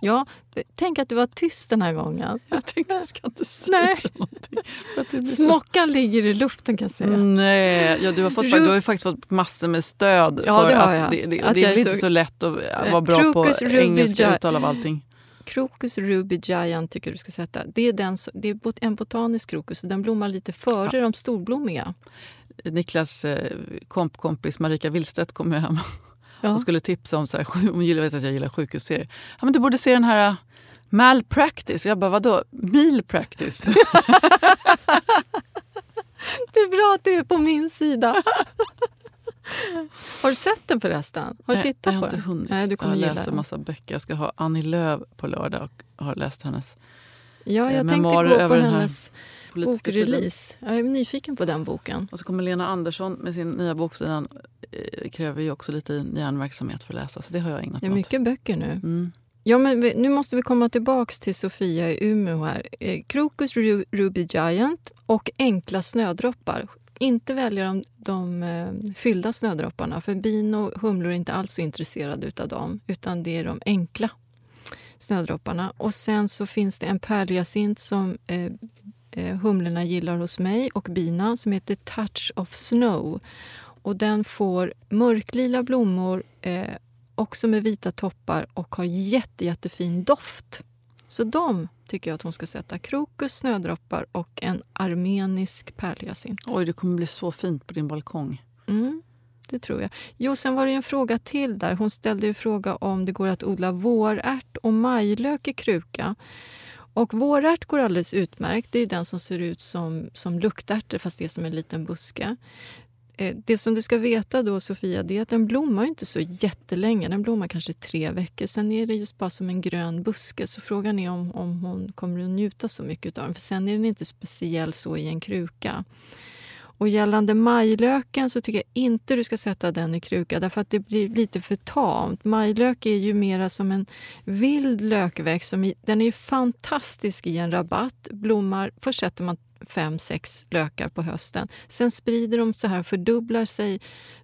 Speaker 2: ja, tänk att du var tyst den här gången.
Speaker 3: Jag tänkte jag ska inte säga
Speaker 2: Nej.
Speaker 3: någonting.
Speaker 2: Smockan så... ligger i luften kan jag säga.
Speaker 3: Nej, ja, du, har fått, du har ju faktiskt fått massor med stöd.
Speaker 2: Ja,
Speaker 3: för
Speaker 2: det
Speaker 3: att. Det, det,
Speaker 2: att
Speaker 3: det är inte så... så lätt att vara bra Krokus, på engelska uttal av allting.
Speaker 2: Krokus Ruby Giant tycker du ska sätta. Det är, den, det är en botanisk krokus den blommar lite före ja. de storblommiga.
Speaker 3: Niklas eh, kompkompis Marika Willstedt kom hem ja. och skulle tipsa om... Så här, hon gillar, vet att jag gillar sjukhusserier. Ja, men du borde se den här uh, Malpractice. Jag bara, vadå? Meal practice?
Speaker 2: det är bra att du är på min sida. Har du sett den förresten? Har du tittat
Speaker 3: Nej, jag
Speaker 2: har
Speaker 3: inte hunnit.
Speaker 2: Nej, du kommer
Speaker 3: jag läser
Speaker 2: den.
Speaker 3: massa böcker. Jag ska ha Annie Lööf på lördag och har läst hennes
Speaker 2: Ja, jag
Speaker 3: eh,
Speaker 2: tänkte gå på hennes bokrelease. Jag är nyfiken på den boken.
Speaker 3: Och så kommer Lena Andersson med sin nya bok. Den eh, kräver ju också lite hjärnverksamhet för att läsa. Så det har jag ägnat
Speaker 2: Det är mycket böcker nu.
Speaker 3: Mm.
Speaker 2: Ja, men vi, nu måste vi komma tillbaka till Sofia i Umeå. här. Eh, Krokus Ru- Ruby Giant och enkla snödroppar. Inte välja de, de eh, fyllda snödropparna, för bin och humlor är inte alls så intresserade av dem. Utan det är de enkla snödropparna. Och sen så finns det en pärlhyacint som eh, eh, humlorna gillar hos mig och bina som heter Touch of Snow. Och den får mörklila blommor, eh, också med vita toppar och har jätte, jättefin doft. Så de tycker jag att hon ska sätta. Krokus, snödroppar och en armenisk pärlhyacint.
Speaker 3: Oj, det kommer bli så fint på din balkong.
Speaker 2: Mm, det tror jag. Jo, sen var det en fråga till där. Hon ställde en fråga om det går att odla vårärt och majlök i kruka. Och vårärt går alldeles utmärkt. Det är den som ser ut som, som luktärtor fast det är som en liten buske. Eh, det som du ska veta då Sofia, det är att den blommar inte så jättelänge. Den blommar kanske tre veckor. Sen är det just bara som en grön buske. Så frågan är om, om hon kommer att njuta så mycket av den. För sen är den inte speciell så i en kruka. Och gällande majlöken så tycker jag inte du ska sätta den i kruka därför att det blir lite för tamt. Majlök är ju mera som en vild lökväxt. Som i, den är fantastisk i en rabatt. Blommar, först sätter man fem, sex lökar på hösten. Sen sprider de så här, fördubblar sig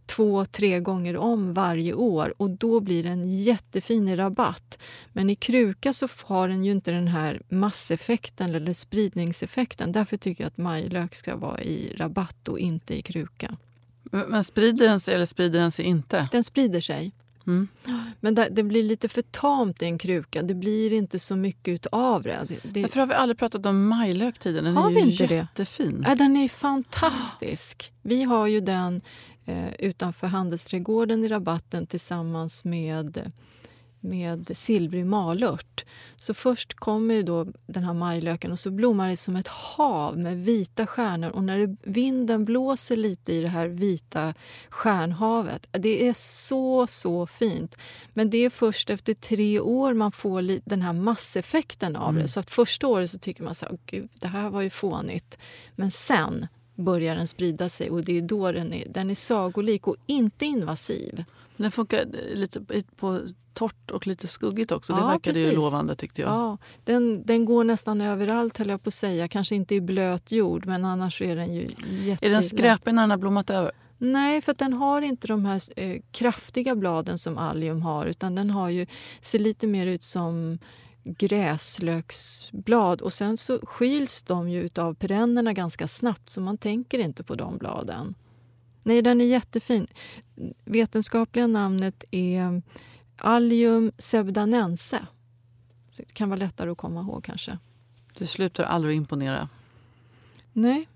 Speaker 2: två, tre gånger om varje år och då blir den jättefin i rabatt. Men i kruka så har den ju inte den här masseffekten eller spridningseffekten. Därför tycker jag att majlök ska vara i rabatt och inte i kruka.
Speaker 3: Men sprider den sig eller sprider den sig inte?
Speaker 2: Den sprider sig.
Speaker 3: Mm.
Speaker 2: Men det, det, blir lite för tamt i en kruka. Det blir inte så mycket av det. det.
Speaker 3: Varför har vi aldrig pratat om majlök tidigare? Den
Speaker 2: har
Speaker 3: är
Speaker 2: vi
Speaker 3: ju
Speaker 2: inte
Speaker 3: jättefin.
Speaker 2: Det? Ja, den är fantastisk. Vi har ju den eh, utanför Handelsträdgården i rabatten tillsammans med med silvrig malört. Så först kommer då den här majlöken och så blommar det som ett hav med vita stjärnor. Och när det, vinden blåser lite i det här vita stjärnhavet, det är så, så fint. Men det är först efter tre år man får den här masseffekten av mm. det. Så att första året så tycker man så här, gud, det här var ju fånigt. Men sen börjar den sprida sig och det är då den är, den är sagolik och inte invasiv.
Speaker 3: Den funkar lite på torrt och lite skuggigt också. Det ja, verkade precis. ju lovande tyckte jag.
Speaker 2: Ja, den, den går nästan överallt höll jag på att säga. Kanske inte i blöt jord men annars är den ju jättelätt.
Speaker 3: Är den skräpig när den har blommat över?
Speaker 2: Nej, för den har inte de här eh, kraftiga bladen som allium har utan den har ju, ser lite mer ut som gräslöksblad och sen så skiljs de ju av perennerna ganska snabbt så man tänker inte på de bladen. Nej, den är jättefin. Vetenskapliga namnet är Allium sebdanense. Så det kan vara lättare att komma ihåg kanske.
Speaker 3: Du slutar aldrig imponera.
Speaker 2: Nej.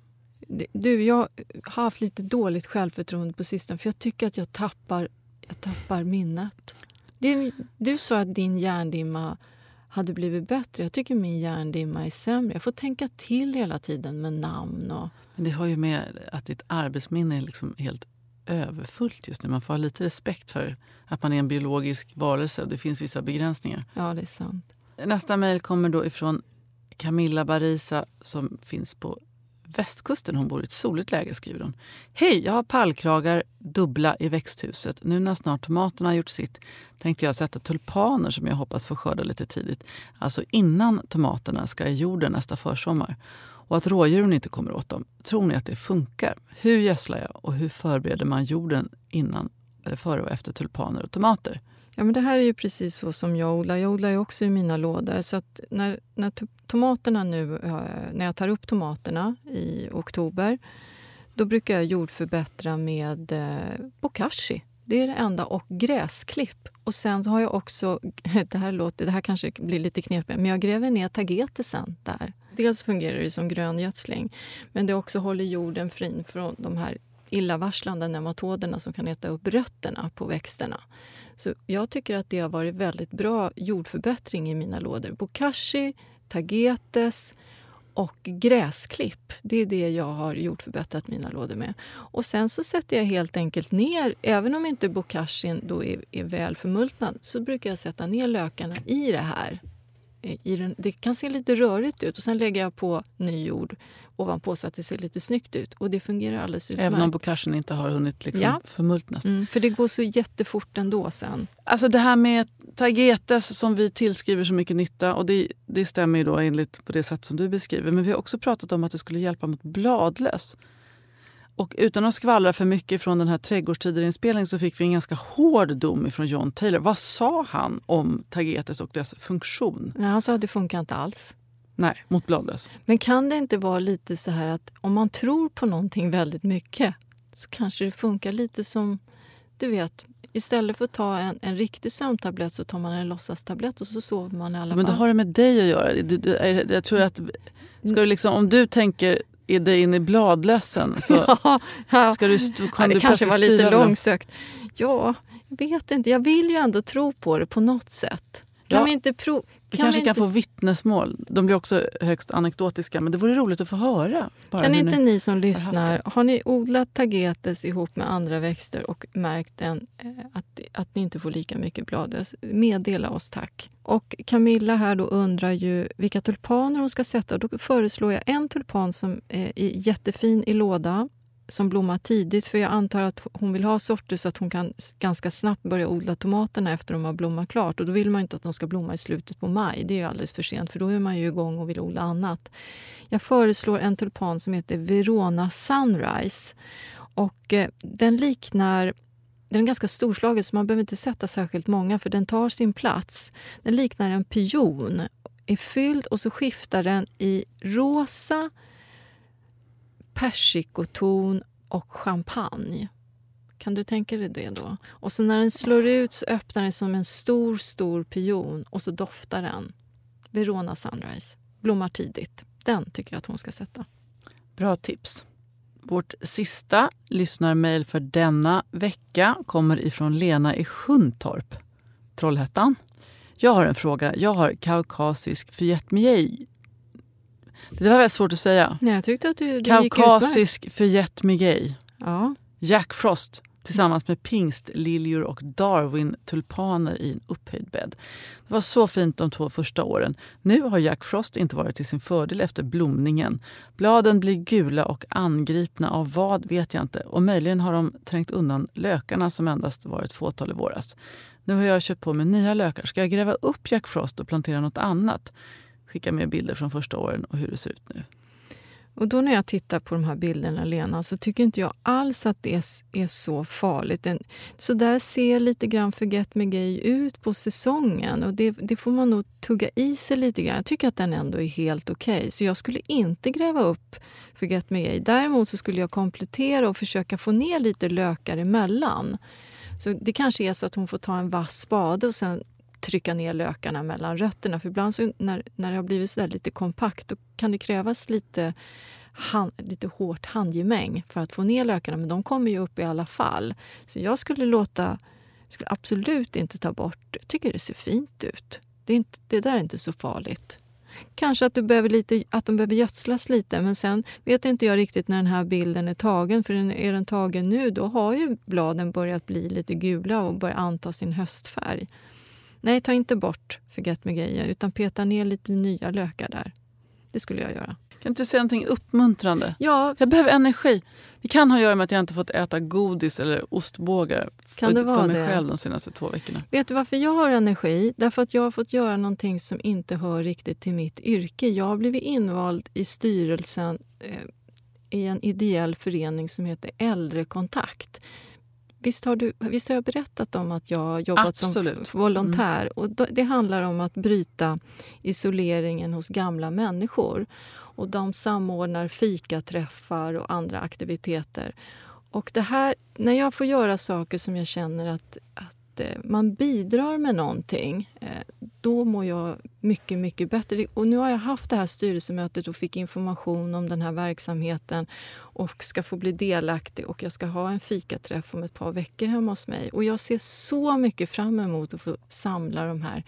Speaker 2: Du, jag har haft lite dåligt självförtroende på sistone för jag tycker att jag tappar, jag tappar minnet. Det, du sa att din hjärndimma hade blivit bättre. Jag tycker min hjärndimma är sämre. Jag får tänka till hela tiden med namn. Och...
Speaker 3: Men det har ju med att ditt arbetsminne är liksom helt överfullt just nu. Man får ha lite respekt för att man är en biologisk varelse och det finns vissa begränsningar.
Speaker 2: Ja, det är sant.
Speaker 3: Nästa mejl kommer då ifrån Camilla Barisa som finns på västkusten. Hon bor i ett soligt läge. skriver hon. Hej, jag har pallkragar dubbla i växthuset. Nu när snart tomaterna har gjort sitt tänkte jag sätta tulpaner som jag hoppas få skörda lite tidigt. Alltså innan tomaterna ska i jorden nästa försommar. Och att rådjuren inte kommer åt dem. Tror ni att det funkar? Hur gödslar jag och hur förbereder man jorden innan, eller före och efter tulpaner och tomater?
Speaker 2: Ja, men det här är ju precis så som jag odlar. Jag odlar ju också i mina lådor. Så att när, när tomaterna nu, eh, när jag tar upp tomaterna i oktober, då brukar jag jordförbättra med eh, bokashi. Det är det enda. Och gräsklipp. Och sen har jag också, det här, låter, det här kanske blir lite knepigt, men jag gräver ner tagetesen där. Dels fungerar det som gröngödsling, men det också håller jorden fri från de här illavarslande nematoderna som kan äta upp rötterna på växterna. Så jag tycker att det har varit väldigt bra jordförbättring i mina lådor. Bokashi, tagetes och gräsklipp. Det är det jag har jordförbättrat mina lådor med. Och Sen så sätter jag helt enkelt ner, även om inte bokashin då är, är väl förmultnad, så brukar jag sätta ner lökarna i det här den, det kan se lite rörigt ut och sen lägger jag på ny jord ovanpå så att det ser lite snyggt ut. Och det fungerar alldeles utmärkt.
Speaker 3: Även om bokaschen inte har hunnit liksom ja. förmultnas?
Speaker 2: Mm, för det går så jättefort ändå sen.
Speaker 3: Alltså det här med tagetes som vi tillskriver så mycket nytta och det, det stämmer ju då enligt på det sätt som du beskriver. Men vi har också pratat om att det skulle hjälpa mot bladlöss. Och utan att skvallra för mycket från den här trädgårdstider så fick vi en ganska hård dom från John Taylor. Vad sa han om tagetes och dess funktion?
Speaker 2: Ja, han sa att det funkar inte alls.
Speaker 3: Nej, mot bladlöss.
Speaker 2: Men kan det inte vara lite så här att om man tror på någonting väldigt mycket så kanske det funkar lite som, du vet, istället för att ta en, en riktig sömntablett så tar man en låtsastablett och så sover man i alla fall.
Speaker 3: Men det har det med dig att göra. Du, du, jag tror att ska du liksom, om du tänker är det in i bladlössen så
Speaker 2: ja,
Speaker 3: ska du,
Speaker 2: kan ja, det kanske var lite långsökt. Ja, jag vet inte. Jag vill ju ändå tro på det på något sätt. Kan ja. vi inte prova...
Speaker 3: Vi kan kanske vi kan få vittnesmål. De blir också högst anekdotiska, men det vore roligt att få höra.
Speaker 2: kan inte ni, ni som lyssnar, har ni odlat tagetes ihop med andra växter och märkt en, eh, att, att ni inte får lika mycket bladlöss? Meddela oss tack. Och Camilla här då undrar ju vilka tulpaner hon ska sätta. Då föreslår jag en tulpan som är jättefin i låda som blommar tidigt. För jag antar att hon vill ha sorter så att hon kan ganska snabbt börja odla tomaterna efter de har blommat klart. Och då vill man inte att de ska blomma i slutet på maj. Det är ju alldeles för sent för då är man ju igång och vill odla annat. Jag föreslår en tulpan som heter Verona Sunrise. Och eh, den liknar den är ganska storslagen så man behöver inte sätta särskilt många för den tar sin plats. Den liknar en pion, är fylld och så skiftar den i rosa, persikoton och champagne. Kan du tänka dig det då? Och så när den slår ut så öppnar den som en stor, stor pion och så doftar den. Verona Sunrise. Blommar tidigt. Den tycker jag att hon ska sätta.
Speaker 3: Bra tips. Vårt sista lyssnarmail för denna vecka kommer ifrån Lena i Sjuntorp, Trollhättan. Jag har en fråga. Jag har kaukasisk fietmiej det var väldigt svårt att säga.
Speaker 2: Nej, jag tyckte att du,
Speaker 3: det Kaukasisk Miguel.
Speaker 2: Ja.
Speaker 3: Jack Frost tillsammans med pingstliljor och Darwin-tulpaner i en upphöjd bädd. Det var så fint de två första åren. Nu har Jack Frost inte varit till sin fördel efter blomningen. Bladen blir gula och angripna av vad vet jag inte. Och möjligen har de trängt undan lökarna som endast var ett fåtal i våras. Nu har jag köpt på mig nya lökar. Ska jag gräva upp Jack Frost och plantera något annat? Skicka med bilder från första åren och hur det ser ut nu.
Speaker 2: Och då när jag tittar på de här bilderna, Lena, så tycker inte jag alls att det är, så farligt. så där ser lite grann Forget Me Gay ut på säsongen och det, det, får man nog tugga i sig lite grann. Jag tycker att den ändå är helt okej. Okay. Så jag skulle inte gräva upp Forget Me Gay. Däremot så skulle jag komplettera och försöka få ner lite lökar emellan. Så det kanske är så att hon får ta en vass spade och sen trycka ner lökarna mellan rötterna. För ibland så när, när det har blivit så lite kompakt då kan det krävas lite, hand, lite hårt handgemäng för att få ner lökarna. Men de kommer ju upp i alla fall. Så jag skulle låta skulle absolut inte ta bort... Jag tycker det ser fint ut. Det, är inte, det där är inte så farligt. Kanske att, du behöver lite, att de behöver gödslas lite men sen vet inte jag riktigt när den här bilden är tagen. För är den tagen nu då har ju bladen börjat bli lite gula och börjat anta sin höstfärg. Nej, ta inte bort Forget Me Gaia utan peta ner lite nya lökar där. Det skulle jag göra.
Speaker 3: Kan du säga någonting uppmuntrande?
Speaker 2: Ja.
Speaker 3: Jag behöver energi. Det kan ha att göra med att jag inte fått äta godis eller ostbågar
Speaker 2: kan det
Speaker 3: för, mig
Speaker 2: det?
Speaker 3: själv de senaste två veckorna.
Speaker 2: Vet du varför jag har energi? Därför att jag har fått göra någonting som inte hör riktigt till mitt yrke. Jag har blivit invald i styrelsen eh, i en ideell förening som heter Äldrekontakt. Visst har, du, visst har jag berättat om att jag jobbat
Speaker 3: Absolut.
Speaker 2: som volontär? Mm. Och det handlar om att bryta isoleringen hos gamla människor. Och De samordnar fikaträffar och andra aktiviteter. Och det här, när jag får göra saker som jag känner att, att att eh, man bidrar med någonting, eh, då mår jag mycket, mycket bättre. Och nu har jag haft det här styrelsemötet och fick information om den här verksamheten och ska få bli delaktig och jag ska ha en fikaträff om ett par veckor hemma hos mig. Och jag ser så mycket fram emot att få samla de här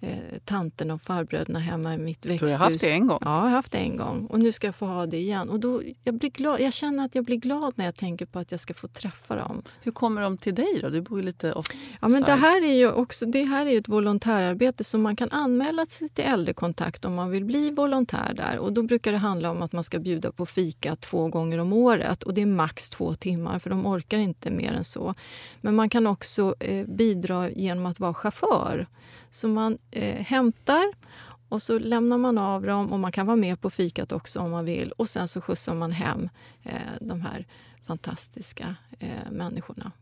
Speaker 2: eh, tanterna och farbröderna hemma i mitt växthus.
Speaker 3: Du har haft det en gång?
Speaker 2: Ja, jag haft det en gång. Och nu ska jag få ha det igen. Och då, jag, blir glad, jag känner att jag blir glad när jag tänker på att jag ska få träffa dem.
Speaker 3: Hur kommer de till dig då? Du bor ju lite off
Speaker 2: Ja, men det här är ju också det här är ett volontärarbete som man kan anmäla sig till äldrekontakt om man vill bli volontär där. Och då brukar det handla om att man ska bjuda på fika två gånger om året. Och det är max två timmar för de orkar inte mer än så. Men man kan också eh, bidra genom att vara chaufför. Så man eh, hämtar och så lämnar man av dem och man kan vara med på fikat också om man vill. Och sen så skjutsar man hem eh, de här fantastiska eh, människorna.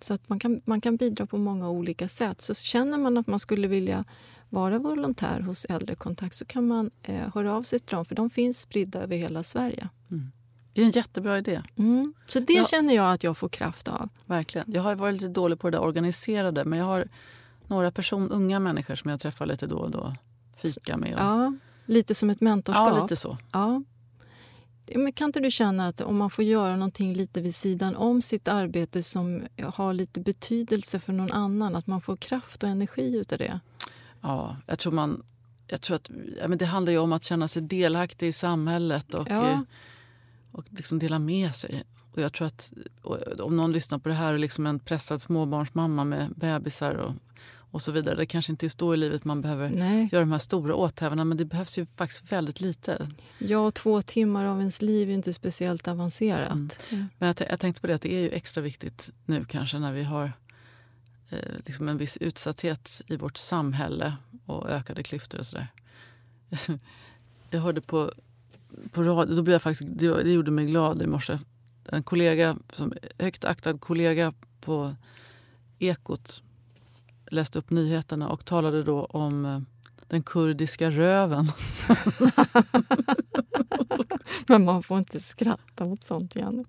Speaker 2: Så att man kan, man kan bidra på många olika sätt. Så känner man att man skulle vilja vara volontär hos Äldrekontakt så kan man eh, höra av sig till dem, för de finns spridda över hela Sverige.
Speaker 3: Mm. Det är en jättebra idé.
Speaker 2: Mm. Så det
Speaker 3: Ja.
Speaker 2: känner jag att jag får kraft av.
Speaker 3: Verkligen. Jag har varit lite dålig på det där organiserade men jag har några person, unga människor som jag träffar lite då och då. Fika med. Och,
Speaker 2: Ja, lite som ett mentorskap.
Speaker 3: ja, lite så.
Speaker 2: Ja. Men kan inte du känna att om man får göra någonting lite vid sidan om sitt arbete som har lite betydelse för någon annan, att man får kraft och energi utav det?
Speaker 3: Ja, jag tror man... Jag tror att, ja, men det handlar ju om att känna sig delaktig i samhället och,
Speaker 2: Ja.
Speaker 3: eh, och liksom dela med sig. Och jag tror att om någon lyssnar på det här och liksom en pressad småbarnsmamma med bebisar och, och så vidare. Det kanske inte är så i livet man behöver
Speaker 2: Nej.
Speaker 3: göra de här stora åthävorna men det behövs ju faktiskt väldigt lite.
Speaker 2: Ja, två timmar av ens liv är inte speciellt avancerat.
Speaker 3: Mm. Men jag, jag tänkte på det att det är ju extra viktigt nu kanske när vi har eh, liksom en viss utsatthet i vårt samhälle och ökade klyftor och sådär. Jag hörde på, på radio, då blev jag faktiskt, det, det gjorde mig glad i morse. En kollega, som högt aktad kollega på Ekot läste upp nyheterna och talade då om eh, den kurdiska röven.
Speaker 2: Men man får inte skratta mot sånt igen.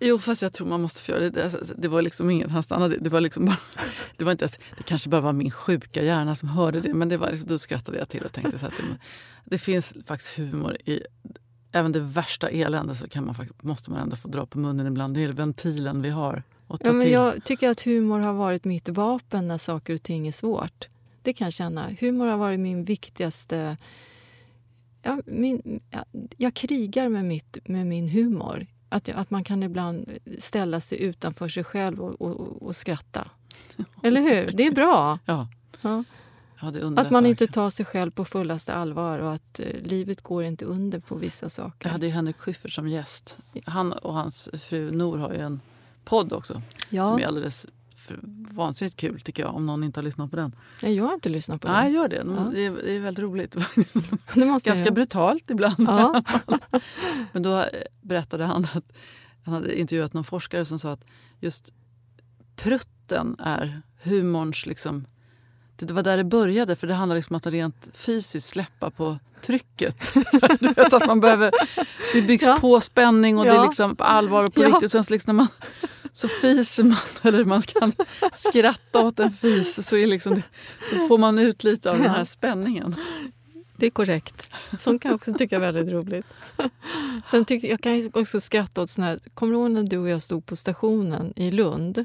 Speaker 3: Jo, fast jag tror man måste få göra det. Det, det var liksom ingen, han stannade. Det var liksom bara, det var inte ens, det kanske bara var min sjuka hjärna som hörde det. Men det var liksom, då skrattade jag till och tänkte så att det, det finns faktiskt humor i även det värsta elände så kan man, måste man ändå få dra på munnen ibland. Det är ventilen vi har att ta
Speaker 2: Ja, men
Speaker 3: till.
Speaker 2: jag tycker att humor har varit mitt vapen när saker och ting är svårt. Det kan jag känna. Humor har varit min viktigaste... Ja, min, ja, jag krigar med, mitt, med min humor. Att, att man kan ibland ställa sig utanför sig själv och, och, och skratta. Eller hur? Det är bra.
Speaker 3: Ja.
Speaker 2: Ja.
Speaker 3: Ja,
Speaker 2: Att man inte tar sig själv på fullaste allvar och att eh, livet går inte under på vissa saker.
Speaker 3: Jag hade ju Henrik Schyffert som gäst. Han och hans fru Nor har ju en podd också som
Speaker 2: ja,
Speaker 3: är alldeles vansinnigt kul tycker jag. Om någon inte har lyssnat på den.
Speaker 2: Nej, jag har inte lyssnat på
Speaker 3: Nej,
Speaker 2: det.
Speaker 3: gör det.
Speaker 2: Ja.
Speaker 3: Det, är, det är väldigt roligt.
Speaker 2: det måste
Speaker 3: Ganska brutalt ibland.
Speaker 2: Ja.
Speaker 3: Men då eh, berättade han att han hade intervjuat någon forskare som sa att just prutten är humorns... Liksom, det var där det började, för det handlar liksom om att rent fysiskt släppa på trycket. Så du vet att man behöver, det byggs
Speaker 2: Ja.
Speaker 3: på spänning och det
Speaker 2: Ja.
Speaker 3: är liksom allvar och på
Speaker 2: Ja.
Speaker 3: riktigt. Sen så, liksom när man, så fiser man, eller man kan skratta åt en fis så, är liksom det, så får man ut lite av den här spänningen.
Speaker 2: Det är korrekt. Sånt kan jag också tycka är väldigt roligt. Sen tycker jag kan också skratta åt såna här... Kommer du ihåg när du och jag stod på stationen i Lund?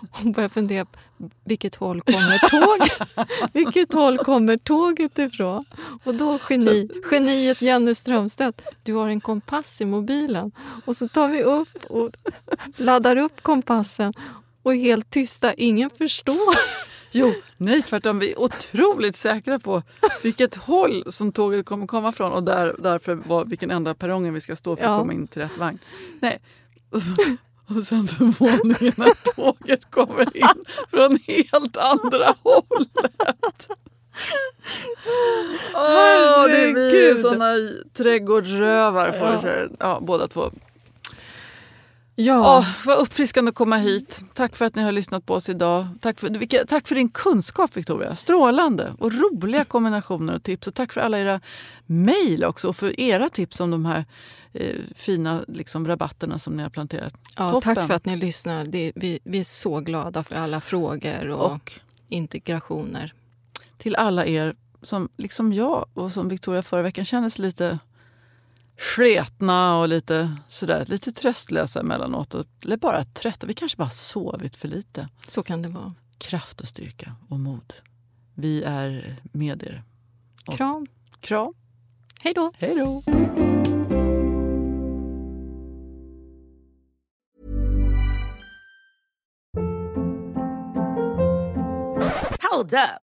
Speaker 2: och börjar fundera på vilket håll kommer tåget? vilket håll kommer tåget ifrån? Och då geni, geniet Jenny Strömstedt, du har en kompass i mobilen. Och så tar vi upp och laddar upp kompassen och är helt tysta, ingen förstår.
Speaker 3: Jo, nej tvärtom. Vi är otroligt säkra på vilket håll som tåget kommer komma från och där, därför var, vilken enda perrongen vi ska stå för att
Speaker 2: Ja.
Speaker 3: komma in till rätt vagn. Nej. Och sen förvåningen när tåget kommer in från helt andra hållet. Åh, det är
Speaker 2: Herregud.
Speaker 3: såna trädgårdsrövar får
Speaker 2: Ja.
Speaker 3: Ja, båda två.
Speaker 2: Ja,
Speaker 3: Åh, vad uppfriskande att komma hit. Tack för att ni har lyssnat på oss idag. Tack för, vilka, tack för din kunskap Victoria. Strålande och roliga kombinationer och tips. Och tack för alla era mejl också och för era tips om de här eh, fina liksom, rabatterna som ni har planterat.
Speaker 2: ja
Speaker 3: toppen.
Speaker 2: tack för att ni lyssnar. Det, vi, vi är så glada för alla frågor och,
Speaker 3: Och
Speaker 2: integrationer.
Speaker 3: till alla er som liksom jag och som Victoria förra veckan känner sig lite sketna och lite sådär, lite tröstlösa emellanåt. Eller bara trötta. Vi kanske bara sovit för lite.
Speaker 2: Så kan det vara.
Speaker 3: kraft och styrka och mod. Vi är med er. Och-
Speaker 2: Kram.
Speaker 3: Kram.
Speaker 2: Hej då.
Speaker 3: Hej då!
Speaker 4: Hold up.